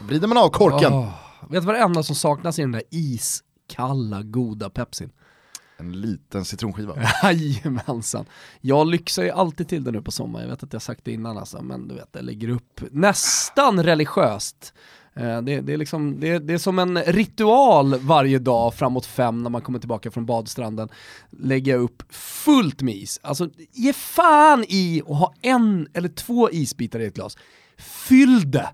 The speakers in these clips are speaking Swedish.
Vrider man av korken. Oh. Vet du vad det enda som saknas i den där iskalla goda pepsin? En liten citronskiva. Jajamensan. Jag lyxar ju alltid till det nu på sommaren, jag vet att jag sagt det innan alltså, men du vet, jag lägger upp nästan religiöst. Eh, det, det, är liksom, det, det, är som en ritual varje dag framåt fem när man kommer tillbaka från badstranden. Lägga upp fullt med is. Alltså ge fan i att ha en eller två isbitar i ett glas. Fyll det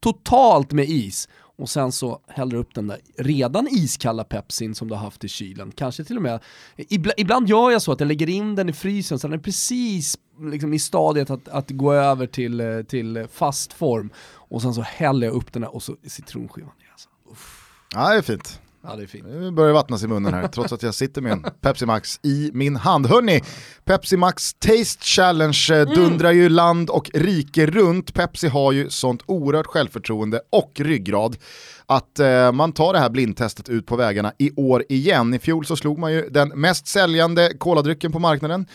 totalt med is och sen så häller du upp den där redan iskalla pepsin som du har haft i kylen. Kanske till och med, ibland, ibland gör jag så att jag lägger in den i frysen så den är precis liksom i stadiet att, att gå över till, eh, till fast form. Och sen så häller jag upp den där och så citronskivan. Alltså. Ja, det är fint. Ja, det är fint. Nu börjar det vattnas i munnen här, trots att jag sitter med en Pepsi Max i min hand. Hörni, Pepsi Max Taste Challenge eh, mm. dundrar ju land och rike runt. Pepsi har ju sånt oerhört självförtroende och ryggrad att eh, man tar det här blindtestet ut på vägarna i år igen. I fjol så slog man ju den mest säljande koladrycken på marknaden,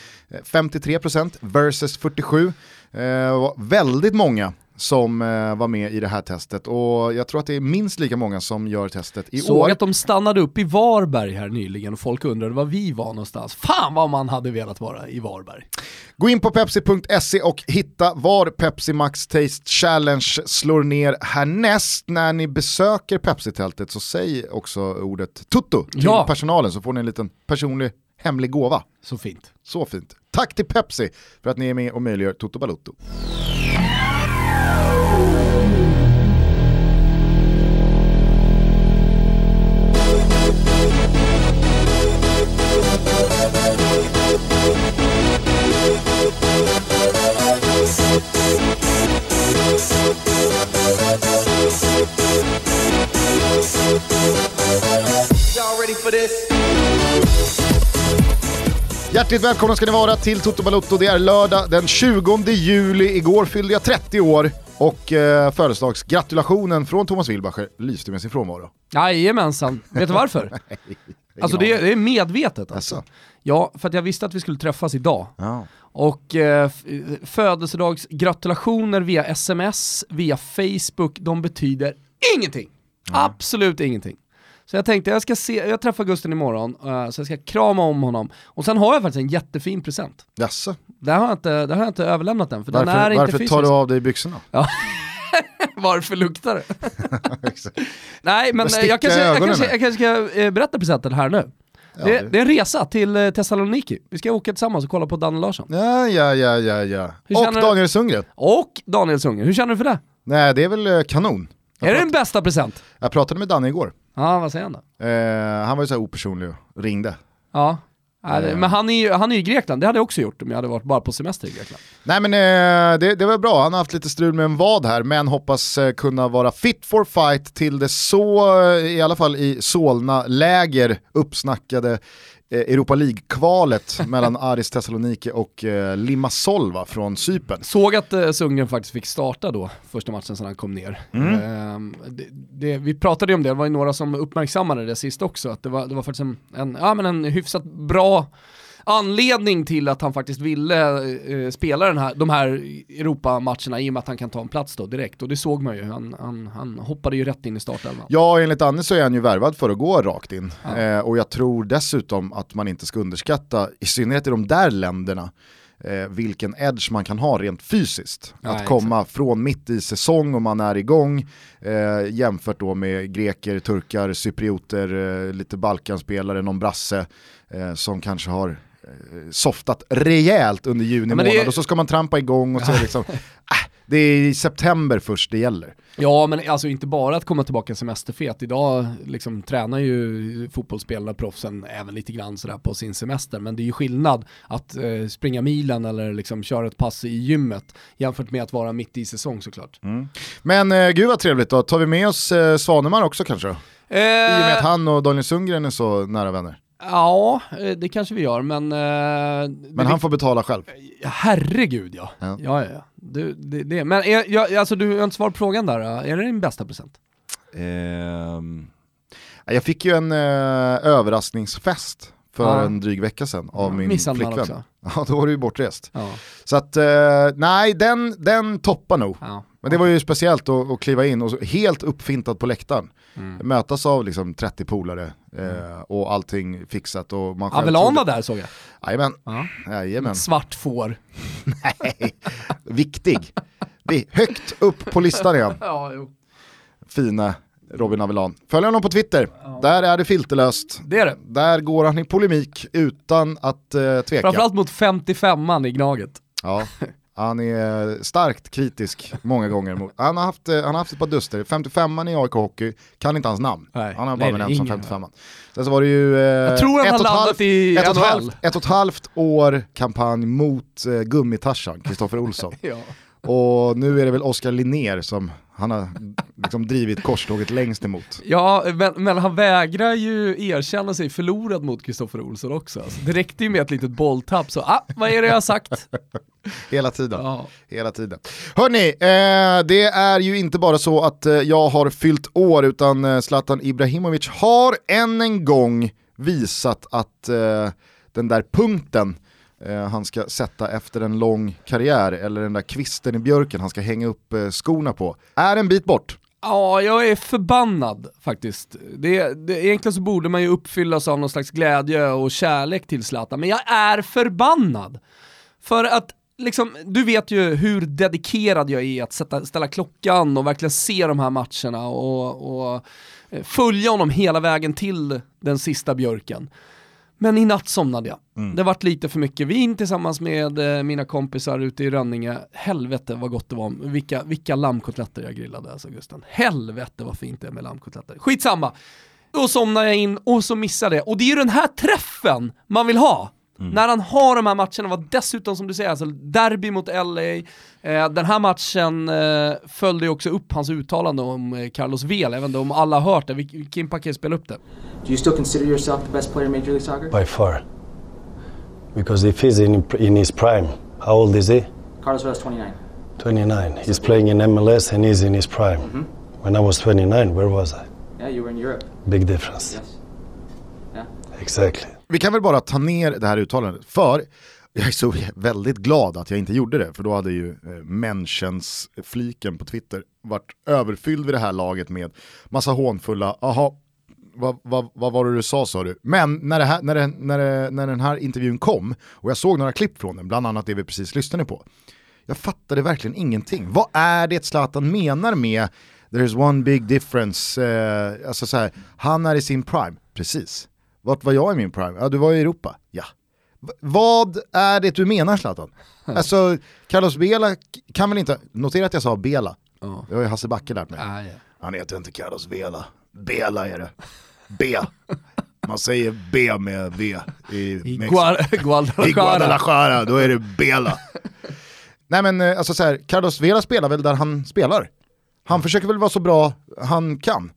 53% eh, versus 47%. Eh, väldigt många som eh, var med i det här testet och jag tror att det är minst lika många som gör testet i Såg år. Såg att de stannade upp i Varberg här nyligen och folk undrade var vi var någonstans. Fan vad man hade velat vara i Varberg. Gå in på pepsi.se och hitta var Pepsi Max Taste Challenge slår ner härnäst. När ni besöker Pepsi-tältet så säg också ordet tutto till ja. personalen så får ni en liten personlig hemlig gåva. Så fint. Så fint. Tack till Pepsi för att ni är med och möjliggör Toto Balutto. Música Hjärtligt välkomna ska ni vara till Toto Balotto. Det är lördag den 20 juli. Igår fyllde jag 30 år och eh, födelsedagsgratulationen från Thomas Wilbacher lyste med sin frånvaro. Jajamensan, vet du varför? alltså det, det, är medvetet alltså. alltså. Ja, för att jag visste att vi skulle träffas idag. Ja. Och eh, födelsedagsgratulationer via sms, via Facebook, de betyder ingenting. Mm. Absolut ingenting. Så jag tänkte, jag ska se, jag träffar Gusten imorgon, uh, så jag ska krama om honom. Och sen har jag faktiskt en jättefin present. Jaså? Det har jag inte, det har jag inte överlämnat än, för varför, den är inte Varför tar du av dig byxorna? Ja. varför luktar det? Nej men eh, jag kanske, jag, kanske, jag kanske ska eh, berätta presenten här nu. Ja, det, det, är en resa till Thessaloniki. Vi ska åka tillsammans och kolla på Daniel Larsson. Ja, ja, ja, ja, ja. Och Daniel Sundgren. Och Daniel Sundgren. Hur känner du för det? Nej, det är väl kanon. Jag är det den bästa present? Jag pratade med Danne igår. Ja, vad säger han då? Eh, han var ju så opersonlig och ringde. Ja. Eh. Men han är, ju, han är ju i Grekland, det hade jag också gjort om jag hade varit bara på semester i Grekland. Nej men eh, det, det var bra, han har haft lite strul med en vad här men hoppas eh, kunna vara fit for fight till det så, i alla fall i Solna-läger, uppsnackade Eh, Europa League-kvalet mellan Aris Thessaloniki och eh, Limassol va, från Cypern. Såg att eh, faktiskt fick starta då, första matchen sedan han kom ner. Mm. Eh, det, det, vi pratade ju om det, det var ju några som uppmärksammade det sist också, att det var, det var faktiskt en, en, ja, men en hyfsat bra anledning till att han faktiskt ville eh, spela den här, de här Europamatcherna i och med att han kan ta en plats då direkt. Och det såg man ju, han, han, han hoppade ju rätt in i startelvan. Ja, enligt Anne så är han ju värvad för att gå rakt in. Ja. Eh, och jag tror dessutom att man inte ska underskatta, i synnerhet i de där länderna, eh, vilken edge man kan ha rent fysiskt. Ja, att komma exakt. från mitt i säsong och man är igång eh, jämfört då med greker, turkar, cyprioter, eh, lite balkanspelare, någon brasse eh, som kanske har softat rejält under juni ja, månad är... och så ska man trampa igång och så liksom, äh, det är i september först det gäller. Ja men alltså inte bara att komma tillbaka semesterfet, idag liksom tränar ju fotbollsspelarna, proffsen, även lite grann sådär på sin semester, men det är ju skillnad att eh, springa milen eller liksom köra ett pass i gymmet jämfört med att vara mitt i säsong såklart. Mm. Men eh, gud vad trevligt då, tar vi med oss eh, Svanemar också kanske? Eh... I och med att han och Daniel Sundgren är så nära vänner. Ja, eh, det kanske vi gör, men... Eh, men han får betala själv? Herregud ja. Ja, ja, ja. Du, det, det. Men är, jag, alltså, du har inte svarat på frågan där, är det din bästa present? Um, jag fick ju en uh, överraskningsfest för Ja. en dryg vecka sedan av min Misshandlad flickvän. också. Ja, då var du ju bortrest. Ja. Så att, eh, nej, den, den toppar nog. Ja. Men det var ju speciellt att, att kliva in och helt uppfintad på läktaren. Mm. Mötas av liksom 30 polare eh, och allting fixat. Och man Avelan var där såg jag. Jajamän, Ja. jajamän. Svart får. Nej, viktig. Vi, högt upp på listan igen. Ja, jo. Fina Robin Avelan. Följ honom på Twitter, där är det filterlöst. Det är det. Där går han i polemik utan att eh, tveka. Framförallt mot 55an i Gnaget. Ja, han är starkt kritisk många gånger. Mot, han, har haft, eh, han har haft ett par duster. 55an i AIK Hockey, kan inte hans namn. Nej. Han har bara nej, benämnt som ingen. 55an. Sen så var det ju eh, Jag tror han ett har och ett landat halvt- i ett och, ett NHL. halvt, ett och ett halvt år kampanj mot eh, Gummitarsan, Kristoffer Olsson. Ja. Och nu är det väl Oskar Linnér som han har liksom drivit korståget längst emot. Ja, men, men han vägrar ju erkänna sig förlorad mot Kristoffer Olsson också. Alltså, det räckte ju med ett litet bolltapp så, ah, vad är det jag har sagt? Hela tiden. Ja. Hela tiden. Hörni, eh, det är ju inte bara så att eh, jag har fyllt år utan eh, Zlatan Ibrahimovic har än en gång visat att eh, den där punkten Eh, han ska sätta efter en lång karriär, eller den där kvisten i björken han ska hänga upp eh, skorna på, är en bit bort. Ja, jag är förbannad faktiskt. Det, det, egentligen så borde man ju uppfyllas av någon slags glädje och kärlek till Zlatan, men jag är förbannad. För att, liksom, du vet ju hur dedikerad jag är att sätta, ställa klockan och verkligen se de här matcherna och, och eh, följa honom hela vägen till den sista björken. Men i natt somnade jag. Det vart lite för mycket vin tillsammans med eh, mina kompisar ute i Rönninge. Helvete vad gott det var. Vilka, vilka lammkotletter jag grillade alltså Gusten. Helvete vad fint det är med lammkotletter. Skitsamma. Då somnade jag in och så missade jag. Och det är ju den här träffen man vill ha. När han har de här matcherna, var dessutom som du säger, alltså derby mot LA, eh, den här matchen eh, följde ju också upp hans uttalande om eh, Carlos Vela, vet inte om alla har hört det, Vi- Kim kan spela upp det. Do you still consider yourself the best player in Major League Soccer? by far. Because if he's in, in his prime, how old is he? Carlos Vela's 29. 29. He's playing in MLS and he's in his prime. When I was 29, where was I? Yeah, you were in Europe. Big difference. Yes. Yeah. Exactly. Vi kan väl bara ta ner det här uttalandet, för jag är så väldigt glad att jag inte gjorde det, för då hade ju eh, fliken på Twitter varit överfylld vid det här laget med massa hånfulla, aha, vad, vad, vad var det du sa sa du? Men när, det här, när, det, när, det, när den här intervjun kom, och jag såg några klipp från den, bland annat det vi precis lyssnade på, jag fattade verkligen ingenting. Vad är det Zlatan menar med “there's one big difference”? Eh, alltså så här, han är i sin prime, precis. Vart var jag i min prime? Ja, du var i Europa. Ja. V- vad är det du menar Zlatan? Alltså, Carlos Bela kan väl inte, notera att jag sa Bela. Ja. Det har ju Hasse Backe lärt mig. Ah. Han heter inte Carlos Vela. Bela är det. B. Man säger B med V i. Guar- I Guadalajara. Guadalajara, då är det Bela. Nej men eh, alltså så här, Carlos Vela spelar väl där han spelar. Han försöker väl vara så bra han kan.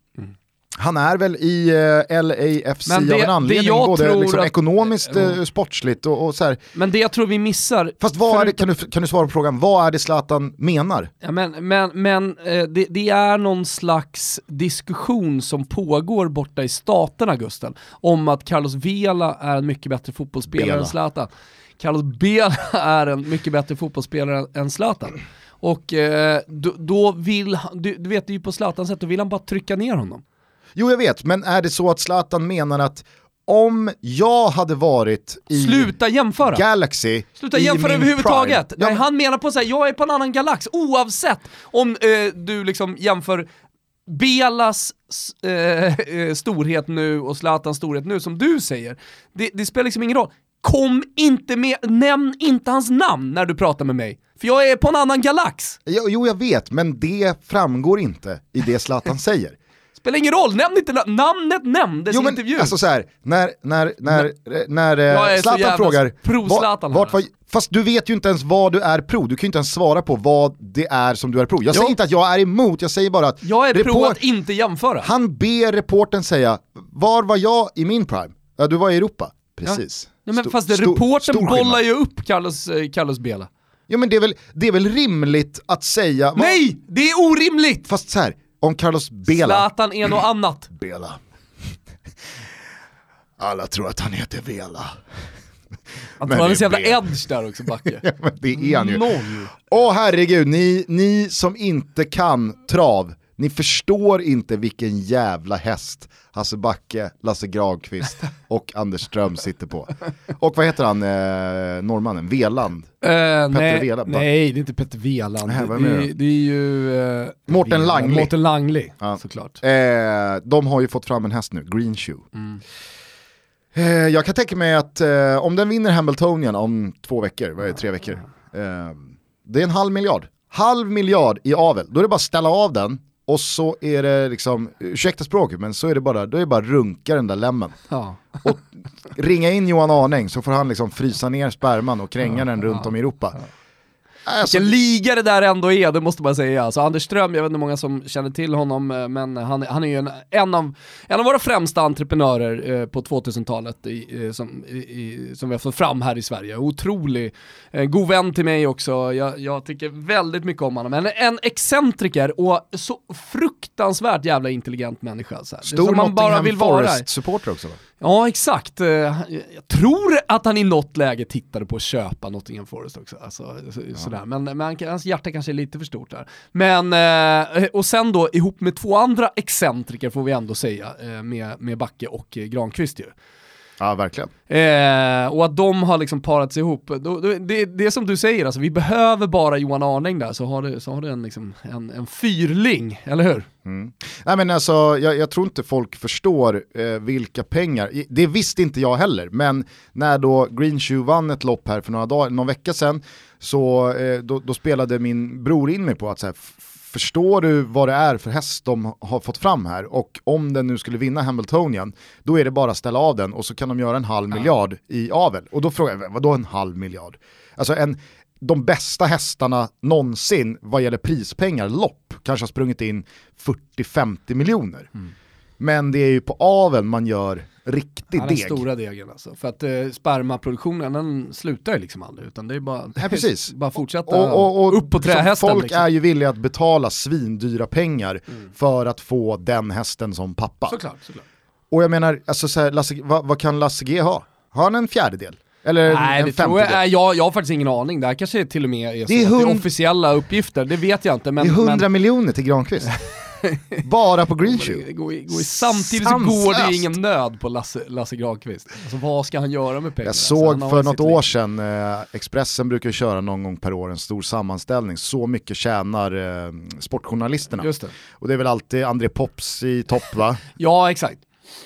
Han är väl i eh, LAFC Men det- av en anledning, jag både tror liksom att- ekonomiskt, eh, sportsligt och, och så här. Men det jag tror vi missar... Fast vad är det, kan, du, kan du svara på frågan, vad är det Zlatan menar? Ja, men men, men eh, det, det är någon slags diskussion som pågår borta i staterna, Gusten, om att Carlos Vela är en mycket bättre fotbollsspelare Bela. än Zlatan. Carlos Bela är en mycket bättre fotbollsspelare än Zlatan. Och eh, då, då vill han, du, du vet det är ju på Zlatans sätt, då vill han bara trycka ner honom. Jo jag vet, men är det så att Zlatan menar att om jag hade varit i Sluta jämföra! Galaxy Sluta jämföra överhuvudtaget. Nej, han menar på att jag är på en annan galax, oavsett om eh, du liksom jämför Belas eh, eh, storhet nu och Zlatans storhet nu, som du säger. Det, det spelar liksom ingen roll. Kom inte med, nämn inte hans namn när du pratar med mig. För jag är på en annan galax. Jo, jo jag vet, men det framgår inte i det Zlatan säger. Spelar ingen roll, nämn inte na- namnet nämndes Jo i men intervjun. alltså så här, när, när, när, när Jag är eh, Zlatan frågar, pro-Zlatan här, vart var, alltså. fast du vet ju inte ens vad du är pro, du kan ju inte ens svara på vad det är som du är pro. Jag Jo. säger inte att jag är emot, jag säger bara att jag är pro att inte jämföra. han ber reporten säga, var var jag i min prime? Ja du var i Europa, precis. Nej, men Stor- fast skillnad. bollar ju upp Carlos, eh, Carlos Bela. Jo men det är väl, det är väl rimligt att säga, vad- Nej! Det är orimligt! fast så här, om Carlos Bela, Zlatan är något annat. Bela. Alla tror att han heter Vela. Han Men tror han är det så jävla edge där också, Backe. Men det är han ju. Åh herregud, ni, ni som inte kan trav, ni förstår inte vilken jävla häst Hasse Backe, Lasse Granqvist och Anders Ström sitter på. Och vad heter han, eh, norrmannen, Veland? Eh, nej, Vela, va? nej, det är inte Petter Veland. Nej, det, det det, är ju... Eh, Mårten Langli. Mårten Langli, Ja. såklart. Eh, de har ju fått fram en häst nu, Green Shoe. Mm. Eh, jag kan tänka mig att eh, om den vinner Hamiltonian om två veckor, vad är det, tre veckor? Eh, det är en halv miljard. Halv miljard i avel, då är det bara att ställa av den och så är det liksom, ursäkta språket, men så är det bara, då är det bara runka den där lämmen. Ja. Och ringa in Johan Arning så får han liksom frysa ner sperman och kränga den runt om i Europa. Alltså, Vilken liga det där ändå är, det måste man säga. Alltså Anders Ström, jag vet inte hur många som känner till honom, eh, men han, han är ju en, en, av, en av våra främsta entreprenörer eh, på 2000-talet i, eh, som, i, som vi har fått fram här i Sverige. Otrolig, eh, god vän till mig också, jag, jag tycker väldigt mycket om honom. En, en excentriker och så fruktansvärt jävla intelligent människa. Så här. Det är stor Nottingham vill vara. Forest-supporter också va? Ja, exakt. Eh, Jag tror att han i något läge tittade på att köpa Nottingham Forest också. Alltså, så, sådär. Men, men han- hans hjärta kanske är lite för stort där. Men, eh, och sen då ihop med två andra excentriker får vi ändå säga, eh, med, med Backe och Granqvist ju. Ja, verkligen. Eh, och att de har liksom parats ihop. Då, då, det, det är som du säger, alltså, vi behöver bara Johan Arning där så har du, så har du en, liksom, en, en fyrling, eller hur? Nej men alltså, jag, jag tror inte folk förstår eh, vilka pengar, det visste inte jag heller, men när då Green Shoe vann ett lopp här för några dagar, någon vecka sedan, så eh, då, då spelade min bror in mig på att så här, förstår du vad det är för häst de har fått fram här och om den nu skulle vinna Hamiltonian, då är det bara att ställa av den och så kan de göra en halv miljard i avel. Och då frågar jag, vadå en halv miljard? Alltså en, de bästa hästarna någonsin vad gäller prispengar, lopp, kanske har sprungit in 40-50 miljoner. Men det är ju på aveln man gör riktig Ja, den deg. stora degen alltså. För att eh, spermaproduktionen den slutar ju liksom aldrig, utan det är bara, Nej, precis. bara fortsätta Och, och, och upp på trähästen. folk liksom. är ju villiga att betala svindyra pengar för att få den hästen som pappa. Såklart, såklart. Och jag menar, alltså så här, Lasse, vad, vad kan Lasse G ha? Har han en fjärdedel? Eller Nej, en det tror jag, femtedel? jag, jag har faktiskt ingen aning. Det här kanske till och med är, Det är att det är hund- officiella uppgifter, det vet jag inte. Men, det är 100 men, miljoner till Granqvist. Bara på Green Shoe. det går, i- går, samtidigt så går det ingen nöd på Lasse, Lasse Granqvist. Alltså vad ska han göra med pengarna? Jag Alltså, såg har för något år sedan, eh, Expressen brukar köra någon gång per år en stor sammanställning, så mycket tjänar eh, sportjournalisterna. Just det. Och det är väl alltid André Pops i topp va? Ja, exakt.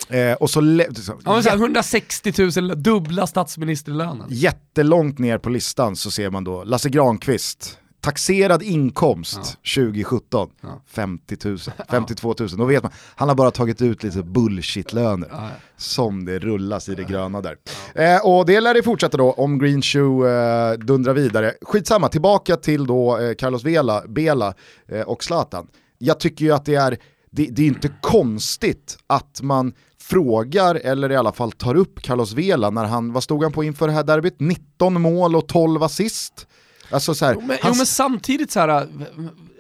Eh, och så, så Ja, så här, 160 000, dubbla statsministerlönen. jättelångt ner på listan så ser man då Lasse Granqvist, taxerad inkomst 2017, 50 000, 52 000. Då vet man, han har bara tagit ut lite bullshit-löner. Ja, ja. Som det rullas i det gröna där. Eh, och det lär det fortsätta då om Green Shoe eh, dundrar vidare. Skitsamma, tillbaka till då eh, Carlos Vela, Bela eh, och Zlatan. Jag tycker ju att det är, det, det är inte konstigt att man frågar, eller i alla fall tar upp Carlos Vela när han, vad stod han på inför det här derbyt? 19 mål och 12 assist. Alltså så här, Jo men, hans- jo men samtidigt så här,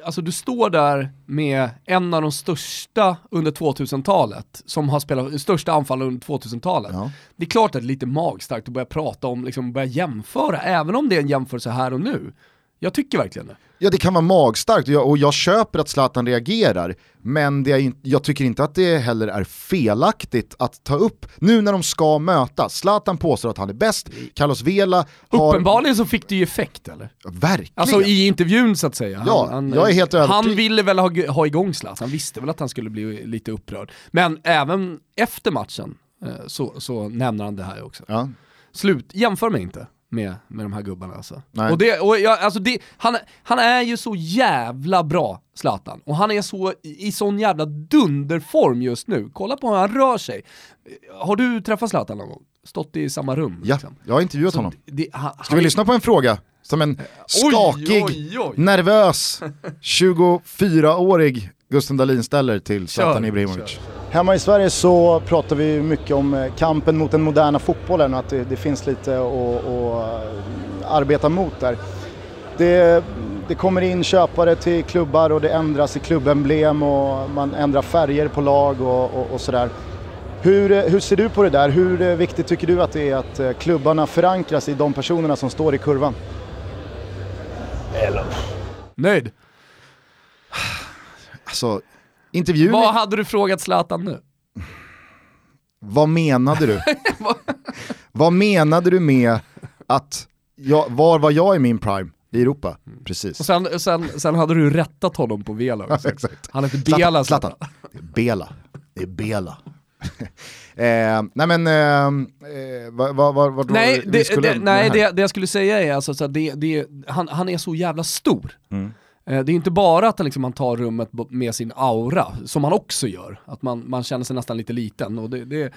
alltså du står där med en av de största under 2000-talet, som har spelat största anfallare under 2000-talet. Ja. Det är klart att det är lite magstarkt att börja prata om, liksom börja jämföra, även om det är en jämförelse här och nu. Jag tycker verkligen det. Ja det kan vara magstarkt och jag, och jag köper att Zlatan reagerar, men det är, jag tycker inte att det heller är felaktigt att ta upp, nu när de ska mötas, Zlatan påstår att han är bäst, Carlos Vela har... Uppenbarligen så fick det ju effekt eller? Verkligen! Alltså i intervjun så att säga. Ja, jag är helt övertygad. Han ville väl ha, ha igång Zlatan, han visste väl att han skulle bli lite upprörd. Men även efter matchen eh, så, så nämner han det här också. ja. Slut, jämför mig inte med, med de här gubbarna alltså. Nej. Och det, och jag, alltså det, han, han är ju så jävla bra, Zlatan. Och han är så i, i sån jävla dunderform just nu. Kolla på hur han rör sig. Har du träffat Zlatan någon gång? Stått i samma rum? ja, liksom? jag har intervjuat honom. Det, han, Ska vi lyssna på en fråga? Som en skakig, oj, oj. nervös, 24-årig Gusten Dahlin ställer till Zlatan Ibrahimovic. Hemma i Sverige så pratar vi mycket om eh, kampen mot den moderna fotbollen och att det, det finns lite att, att arbeta mot där. Det, det kommer in köpare till klubbar och det ändras i klubbemblem och man ändrar färger på lag och, och, och sådär. Hur, eh, hur ser du på det där? Hur eh, viktigt tycker du att det är att klubbarna förankras i de personerna som står i kurvan? Eller, Nöjd? Alltså, intervjun, Vad hade du frågat Zlatan nu? vad menade du? vad menade du med att, jag, var var jag i min prime i Europa? Precis. Och sen, sen, sen hade du rättat honom på Vela också. Exakt. Han heter Bela Zlatan. Bela. Det är Bela. eh, nej men, eh, eh, vad, vad, vad, vad Nej, det, det, nej det, det jag skulle säga är alltså så att det, det, han, han är så jävla stor. Mm. Eh, Det är inte bara att han, liksom, han tar rummet med sin aura, som han också gör. Att man, man känner sig nästan lite liten. Och det, det,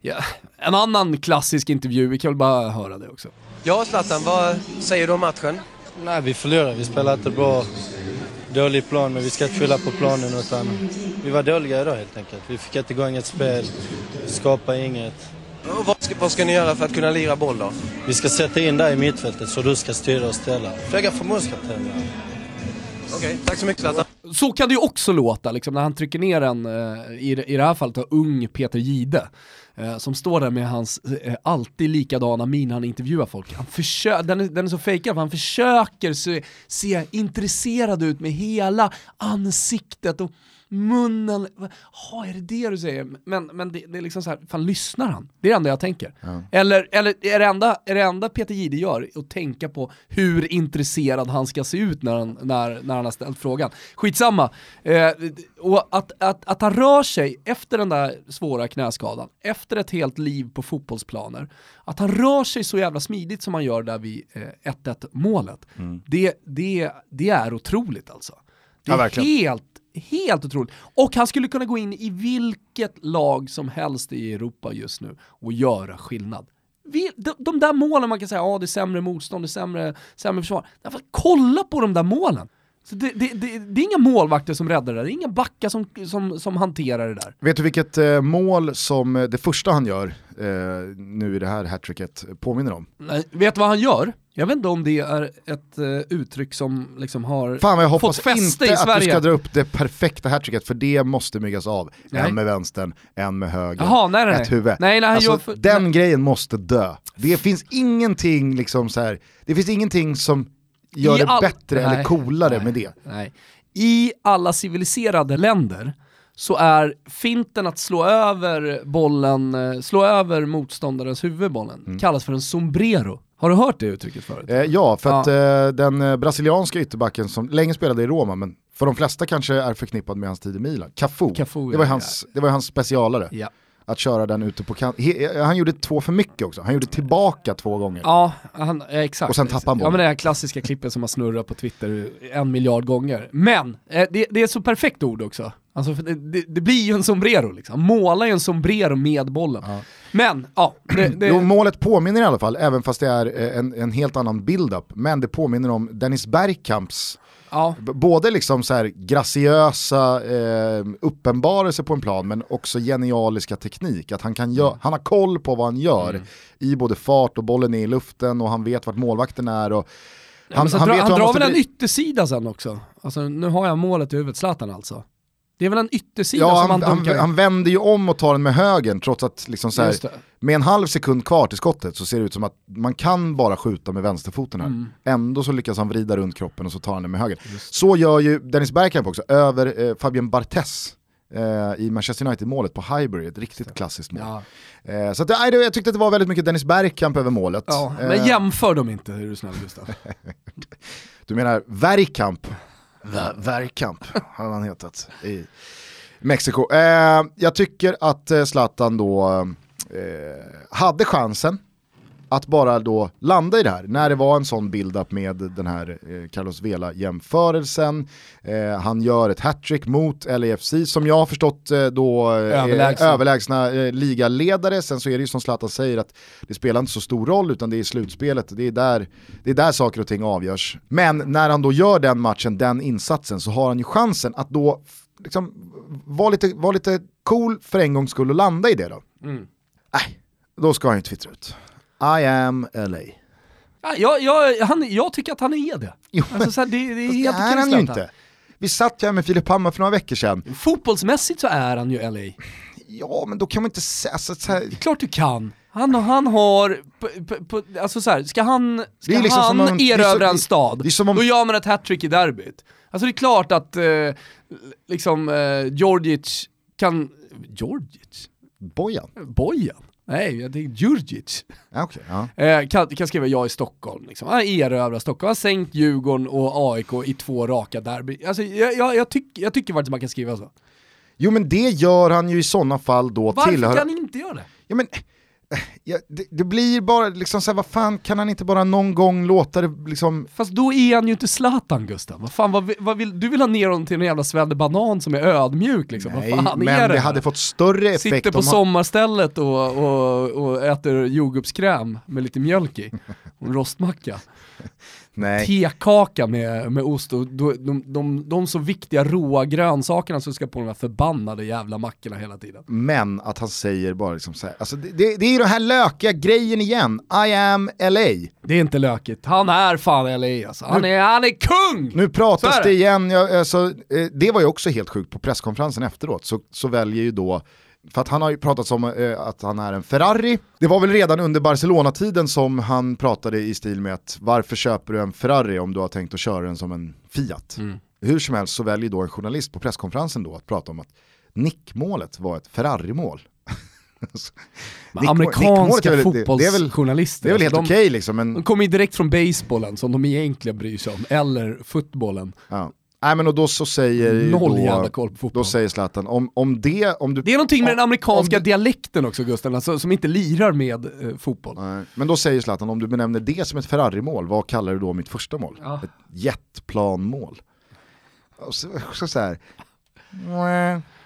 ja, en annan klassisk intervju, vi kan väl bara höra det också. Ja, Zlatan, vad säger du om matchen? Nej, vi förlorade. Vi spelade inte bra. Dålig plan, men vi ska inte skylla på planen utan vi var dåliga idag helt enkelt. Vi fick inte igång ett spel, skapa inget. Vad, ska, vad ska ni göra för att kunna lira boll då? Vi ska sätta in dig i mittfältet så du ska styra och ställa. Fråga förbundskaptenen. Okej, tack så mycket Zlatan. Så kan det ju också låta, liksom, när han trycker ner en, eh, i, det- i det här fallet, ung Peter Gide. Eh, som står där med hans eh, alltid likadana min när han intervjuar folk. Han försö- den, är, den är så fejkad för han försöker se, se intresserad ut med hela ansiktet och munnen. Ja, är det det du säger? Men, men det, det är liksom så här, fan lyssnar han? Det är det enda jag tänker. Eller, eller är, det enda, är det enda Peter Jihde gör att tänka på hur intresserad han ska se ut när han, när, när han har ställt frågan? Skitsamma. Eh, och att, att, att han rör sig efter den där svåra knäskadan, efter ett helt liv på fotbollsplaner, att han rör sig så jävla smidigt som han gör där vid eh, 1-1 målet, det, det, det är otroligt alltså. Det Ja, är verkligen. helt, helt otroligt. Och han skulle kunna gå in i vilket lag som helst i Europa just nu och göra skillnad. Vi, de, de där målen man kan säga, ja det är sämre motstånd, det är sämre, sämre försvar. Därför, kolla på de där målen! Så det, det, det, det är inga målvakter som räddar det där, det är inga backar som, som, som hanterar det där. Vet du vilket eh, mål som eh, det första han gör eh, nu i det här hattricket påminner om? Nej, vet du vad han gör? Jag vet inte om det är ett eh, uttryck som liksom har Fan jag fått hoppas fäste inte i att du ska dra upp det perfekta hattricket för det måste myggas av. Nej. En med vänstern, en med höger, Jaha, nej, nej, ett huvud. Nej, nej, alltså, för- den nej. grejen måste dö. Det finns ingenting liksom så här, det finns ingenting som gör I det all- bättre eller coolare med det. Nej. I alla civiliserade länder så är finten att slå över bollen, eh, slå över motståndarens huvudbollen, Mm. kallas för en sombrero. Har du hört det uttrycket förut? Eh, ja, för Ja. att eh, den eh, brasilianska ytterbacken som länge spelade i Roma, men för de flesta kanske är förknippad med hans tid i Milan, Cafu. Cafu, det, var ja, hans, det var hans specialare. Ja. Att köra den ute på kant. He- Han gjorde två för mycket också, han gjorde tillbaka två gånger. Ja, han, ja, exakt. Och sen tappar han Ja bollen. men det här klassiska klippet som har snurrat på Twitter en miljard gånger. Men, eh, det, det är så perfekt ord också. Alltså, det, det, det blir ju en sombrero liksom. Måla ju en sombrero med bollen. Men, ja. Det, det, Jo, målet påminner i alla fall, även fast det är eh, en, en helt annan build-up, men det påminner om Dennis Bergkamps ja. Både liksom så här graciösa eh, uppenbarelser på en plan men också genialiska teknik. Att han, kan gö- Mm. han har koll på vad han gör i både fart och bollen är i luften och han vet vart målvakten är. Och Han, han, dra, hur han drar väl en bli- yttersida sen också? Alltså nu har jag målet i huvudet, Zlatan alltså. Det är väl en yttersida Ja, som han, han dunkar han, han vänder ju om och tar den med högen trots att liksom så här, med en halv sekund kvar till skottet så ser det ut som att man kan bara skjuta med vänsterfoten här. Mm. Ändå så lyckas han vrida runt kroppen och så tar han den med höger. Så gör ju Dennis Bergkamp också, över eh, Fabien Barthez eh, i Manchester United-målet på Highbury, ett riktigt klassiskt mål. Ja. Eh, så att, nej, jag tyckte att det var väldigt mycket Dennis Bergkamp över målet. Ja, Eh, men jämför dem inte är du snäll Gustav. Du menar Bergkamp? Ver- Bergkamp hade han hetat i Mexiko. Eh, jag tycker att eh, Zlatan då eh, hade chansen att bara då landa i det här, när det var en sån build-up med den här eh, Carlos Vela-jämförelsen. Eh, han gör ett hattrick mot LAFC som jag har förstått eh, då eh, Överlägsna. överlägsna ligaledare. Sen så är det ju som Zlatan säger att det spelar inte så stor roll utan det är slutspelet, det är där, det är där saker och ting avgörs. Men när han då gör den matchen, den insatsen, så har han ju chansen att då liksom, vara lite, vara lite cool för en gångs skull och landa i det då. Mm. Nej, då ska han ju twittra ut. I am LA. Ja, jag, jag, han, jag tycker att han är det. Jo, Alltså, så här, det, det är helt det är han ju inte. Vi satt ju här med Filip Hammar för några veckor sedan. Fotbollsmässigt så är han ju LA. Ja, men då kan man inte säga alltså, så här, Klart du kan. Han, han har, alltså så här, ska han, ska Det liksom han om- det erövra en det- stad, det som om- då gör man ett hattrick i derbyt. Alltså det är klart att eh, liksom eh, Djordjic kan, Djordjic? Bojan? Bojan? Nej, jag tänkte Djurdjic. Ja, okej, ja. Eh, kan, kan skriva jag i Stockholm. Liksom. Han erövrar Stockholm, han har sänkt Djurgården och AIK i två raka derby. Alltså, jag, jag, jag, tyck, jag tycker faktiskt man kan skriva så. Jo men det gör han ju i sådana fall då Varför tillhör... kan ni inte göra det? Ja, men, ja, det, det blir bara liksom så här, vad fan kan han inte bara någon gång låta det liksom... Fast då är han ju inte Zlatan Gustav. Vad fan, vad, vad vill, du vill ha ner honom till en jävla svädebanan som är ödmjuk liksom. Nej, vad fan men är det? det hade fått större effekt Sitter på om sommarstället och, och, och äter jordgubbskräm med lite mjölk i. Och en rostmacka. Nej. Tekaka med, med ost och de, de, de, de så viktiga råa grönsakerna som ska på de här förbannade jävla mackorna hela tiden. Men att han säger bara liksom så här, alltså det, det, det är ju den här lökiga grejen igen, I am LA. Det är inte lökigt. Han är fan LA alltså. Han är, han är kung! Nu pratas det det. igen, jag, alltså, eh, det var ju också helt sjukt på presskonferensen efteråt, så, så väljer ju då för att han har ju pratat om eh, att han är en Ferrari. Det var väl redan under Barcelona-tiden som han pratade i stil med att varför köper du en Ferrari om du har tänkt att köra den som en Fiat? Mm. Hur som helst så väljer då en journalist på presskonferensen då att prata om att nickmålet var ett Ferrari-mål. Nickmål- amerikanska nickmålet är väl- det- det är väl- fotbollsjournalister. Det är väl helt alltså, okej liksom, men... de, de kommer ju direkt från basebollen som de egentligen bryr sig om, eller fotbollen. Ja. Nej men och då så säger Noll då, jävla koll på fotboll. Då säger Zlatan, om, om det, om du... Det är någonting med om- den amerikanska du- dialekten också Gusten, alltså, som inte lirar med eh, fotboll. Nej, Men då säger Zlatan, om du benämner det som ett Ferrari-mål, vad kallar du då mitt första mål? Ja. Ett jetplanmål. Och så, så, så här.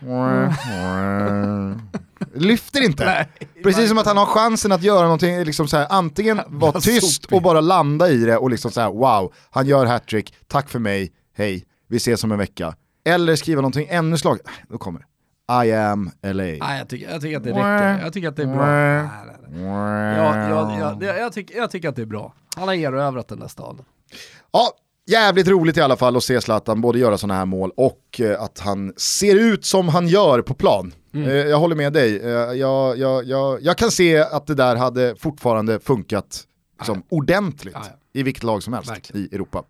Lyfter inte. Nej, Precis som att han har chansen att göra någonting, liksom så här, antingen vara tyst och bara landa i det och liksom så här, wow, han gör hattrick, tack för mig, hej, vi ses om en vecka. Eller skriva någonting ännu slag, då kommer det. I am LA. Nej, jag tycker, jag tycker att det räcker. Jag tycker att det är bra. Jag, jag, jag, jag, tycker, jag tycker att det är bra. Han har erövrat den där staden. Ja, jävligt roligt i alla fall att se Zlatan både göra sådana här mål och eh, att han ser ut som han gör på plan. Mm. Eh, jag håller med dig, eh, jag, jag, jag, jag kan se att det där hade fortfarande funkat liksom, ordentligt ja. i vilket lag som helst Verkligen. i Europa.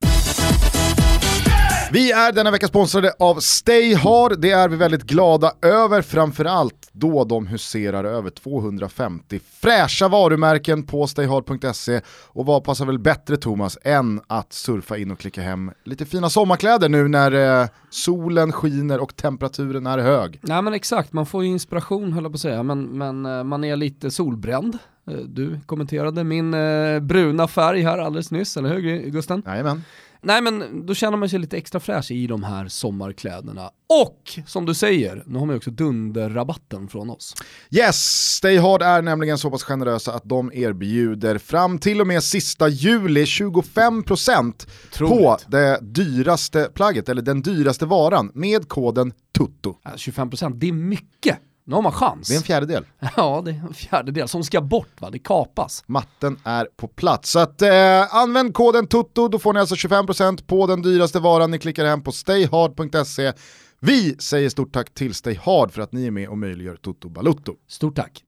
Vi är denna vecka sponsrade av Stay Hard, det är vi väldigt glada över, framförallt då de huserar över 250 fräscha varumärken på stayhard.se och vad passar väl bättre Thomas än att surfa in och klicka hem lite fina sommarkläder nu när eh, solen skiner och temperaturen är hög. Nej men exakt, man får ju inspiration höll jag på att säga, men, men eh, man är lite solbränd. Eh, Du kommenterade min eh, bruna färg här alldeles nyss, eller hur Gusten? Jajamän. Nej men då känner man sig lite extra fräsch i de här sommarkläderna. Och som du säger, nu har man ju också dunderrabatten från oss. Yes, Stay Hard är nämligen så pass generösa att de erbjuder fram till och med sista juli 25% på Otroligt. det dyraste plagget, eller den dyraste varan, med koden TUTTO. Ja, 25% det är mycket. Nu har man chans. Det är en fjärdedel. Ja, det är en fjärdedel som ska bort va, det kapas. Matten är på plats. Så att, eh, använd koden TUTTO, då får ni alltså 25% på den dyraste varan. Ni klickar hem på stayhard.se. Vi säger stort tack till Stay Hard för att ni är med och möjliggör Toto Balutto. Stort tack.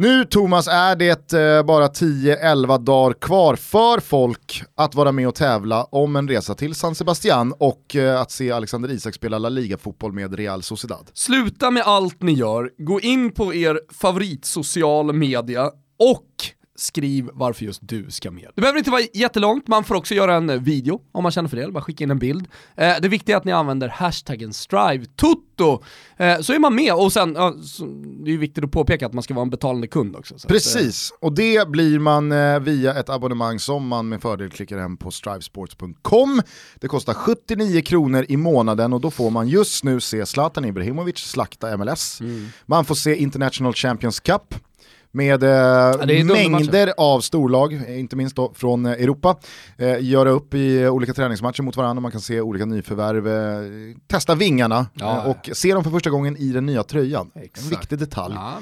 Nu Thomas är det eh, bara 10-11 dagar kvar för folk att vara med och tävla om en resa till San Sebastian och eh, att se Alexander Isak spela La Liga-fotboll med Real Sociedad. Sluta med allt ni gör, gå in på er favoritsocial media och skriv varför just du ska med. Det behöver inte vara jättelångt, man får också göra en eh, video om man känner för det, bara skicka in en bild. Eh, det viktiga är att ni använder hashtaggen StriveTutto, eh, så är man med och sen, ja, så, det är viktigt att påpeka att man ska vara en betalande kund också. Så att, eh, Precis, och det blir man eh, via ett abonnemang som man med fördel klickar hem på strivesports.com. Det kostar 79 kronor i månaden och då får man just nu se Zlatan Ibrahimovic slakta MLS. Man får se International Champions Cup. Med eh, dundermatcher. mängder av storlag, inte minst då från eh, Europa, eh, göra upp i olika träningsmatcher mot varandra, man kan se olika nyförvärv, testa vingarna Ja, och se dem för första gången i den nya tröjan. En Exakt. viktig detalj. Ja.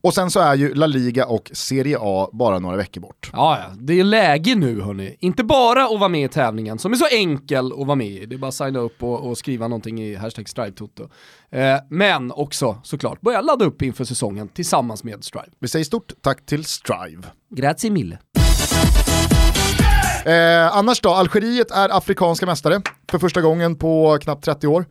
Och sen så är ju La Liga och Serie A bara några veckor bort. Ja, ja, det är läge nu hörni. Inte bara att vara med i tävlingen, som är så enkel att vara med i. Det är bara att signa upp och, och skriva någonting i hashtag StriveToto. Eh, men också såklart börja ladda upp inför säsongen tillsammans med Strive. Vi säger stort tack till Strive. Grazie mille. Eh, annars då, Algeriet är afrikanska mästare för första gången på knappt 30 år.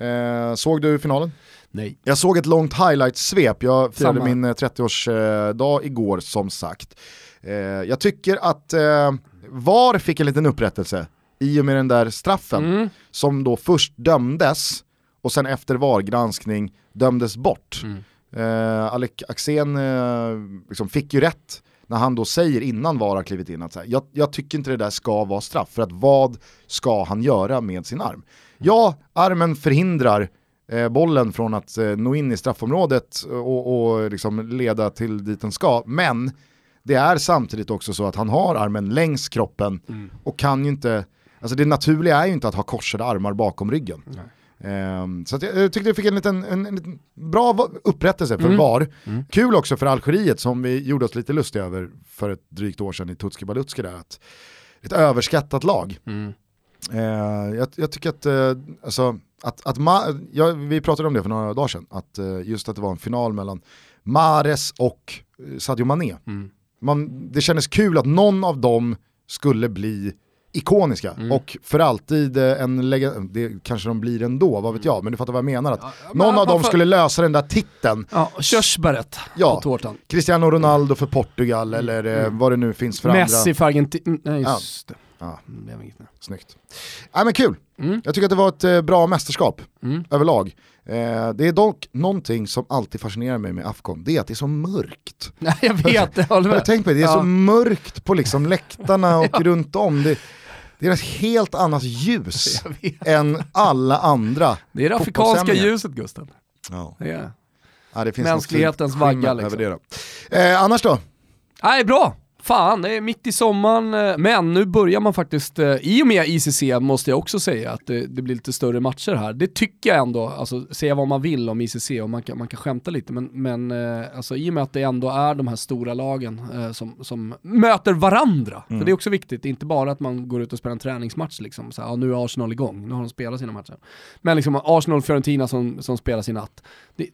Eh, såg du finalen? Nej. Jag såg ett långt highlight-svep, jag firade Samma. min eh, 30-årsdag igår som sagt. Eh, jag tycker att eh, VAR fick en liten upprättelse i och med den där straffen Mm. som då först dömdes och sen efter VAR-granskning dömdes bort. Mm. Eh, Alec Axén eh, liksom fick ju rätt när han då säger innan VAR har klivit in att så här, jag, jag tycker inte det där ska vara straff, för att vad ska han göra med sin arm? Ja, armen förhindrar eh, bollen från att eh, nå in i straffområdet och, och liksom leda till dit den ska, men det är samtidigt också så att han har armen längs kroppen och kan ju inte, alltså det naturliga är ju inte att ha korsade armar bakom ryggen. Ehm, så att jag, tyckte jag fick en liten, en, en bra upprättelse för VAR. Kul också för Algeriet som vi gjorde oss lite lustiga över för ett drygt år sedan i Tutski Balutski där. Att ett överskattat lag. Eh, jag, jag tycker att, eh, alltså, att, att Ma- ja, vi pratade om det för några dagar sedan, att eh, just att det var en final mellan Mares och eh, Sadio Mané. Man, det kändes kul att någon av dem skulle bli ikoniska och för alltid eh, en legend, det kanske de blir ändå, vad vet jag, men du fattar vad jag menar. Att någon av dem varför- skulle lösa den där titeln, Ja, körsbäret Ja. på tårtan. Cristiano Ronaldo för Portugal eller eh, vad det nu finns för Messi andra. för Argentina. Nej, just det. Ja. Inget nu. Snyggt. Nej men kul, Mm. jag tycker att det var ett eh, bra mästerskap Mm. överlag. Eh, det är dock någonting som alltid fascinerar mig med Afcon, det är att det är så mörkt. Nej, jag vet, jag håller med. tänk på det, det är Ja. så mörkt på liksom läktarna och runt om. Det, det är ett helt annat ljus än alla andra Det är det afrikanska ljuset Gusten. Ja. Det är. Ja, det finns Mänsklighetens vagga, liksom. över det då. Eh, annars då? Nej, bra. Fan, det är mitt i sommaren, eh, men nu börjar man faktiskt, eh, i och med ICC måste jag också säga att det, det blir lite större matcher här. Det tycker jag ändå, alltså säga vad man vill om ICC och man kan, man kan skämta lite, men, men eh, alltså, i och med att det ändå är de här stora lagen som, som möter varandra, för det är också viktigt, inte bara att man går ut och spelar en träningsmatch liksom, så här, ja, nu är Arsenal igång, nu har de spelat sina matcher. Men liksom Arsenal-Fiorentina som, som spelas i natt. Det,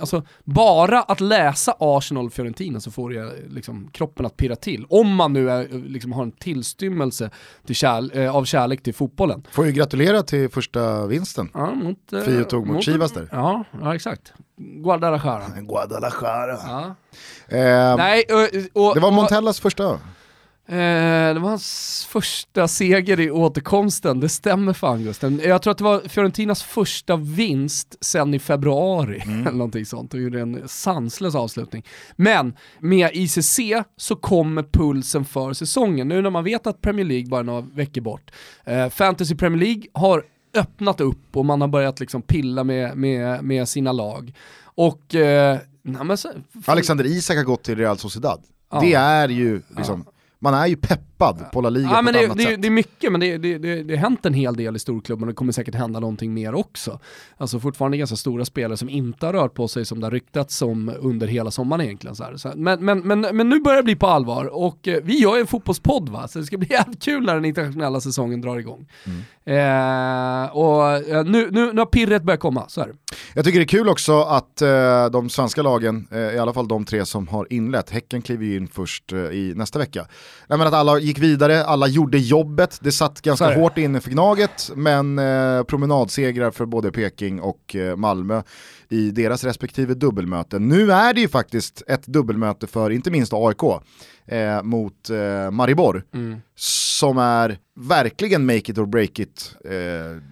alltså, bara att läsa Arsenal-Fiorentina så får det liksom, kroppen att pirra till. Om man nu är, liksom, har en tillstymmelse till kärl, eh, av kärlek till fotbollen. Får ju gratulera till första vinsten. Ja, mot, eh, Fio tog mot Chivas där. Ja, ja exakt. Guadalajara. Guadalajara. Ja. Eh, Nej, och, och, det var och- Montellas första. Eh, det var hans första seger i återkomsten, det stämmer fan Gusten. Jag tror att det var Fiorentinas första vinst sen i februari, eller någonting sånt, och gjorde en sanslös avslutning. Men med ICC så kommer pulsen för säsongen, nu när man vet att Premier League bara några veckor bort. Eh, Fantasy Premier League har öppnat upp och man har börjat liksom pilla med, med, med sina lag. Och, eh, så, Alexander Isak har gått till Real Sociedad. Ja. Det är ju liksom, man är ju pepp peppad på La Liga Ja, på men ett det, annat det, sätt. det är mycket, men det, det, det, det har hänt en hel del i storklubben och det kommer säkert hända någonting mer också. Alltså fortfarande ganska stora spelare som inte har rört på sig som det har ryktats om under hela sommaren egentligen. Så. Så, men, men, men, men nu börjar det bli på allvar och eh, vi gör ju en fotbollspodd va, så det ska bli jävligt kul när den internationella säsongen drar igång. Eh, och eh, nu, nu, nu har pirret börjat komma, så är det. Jag tycker det är kul också att eh, de svenska lagen, eh, i alla fall de tre som har inlett, Häcken kliver ju in först i nästa vecka. Nej, men att alla gick vidare, alla gjorde jobbet, det satt ganska hårt inne för Gnaget, men eh, promenadsegrar för både Peking och eh, Malmö i deras respektive dubbelmöten. Nu är det ju faktiskt ett dubbelmöte för inte minst AIK. eh, mot eh, Maribor. Mm. Som är verkligen make it or break it, eh,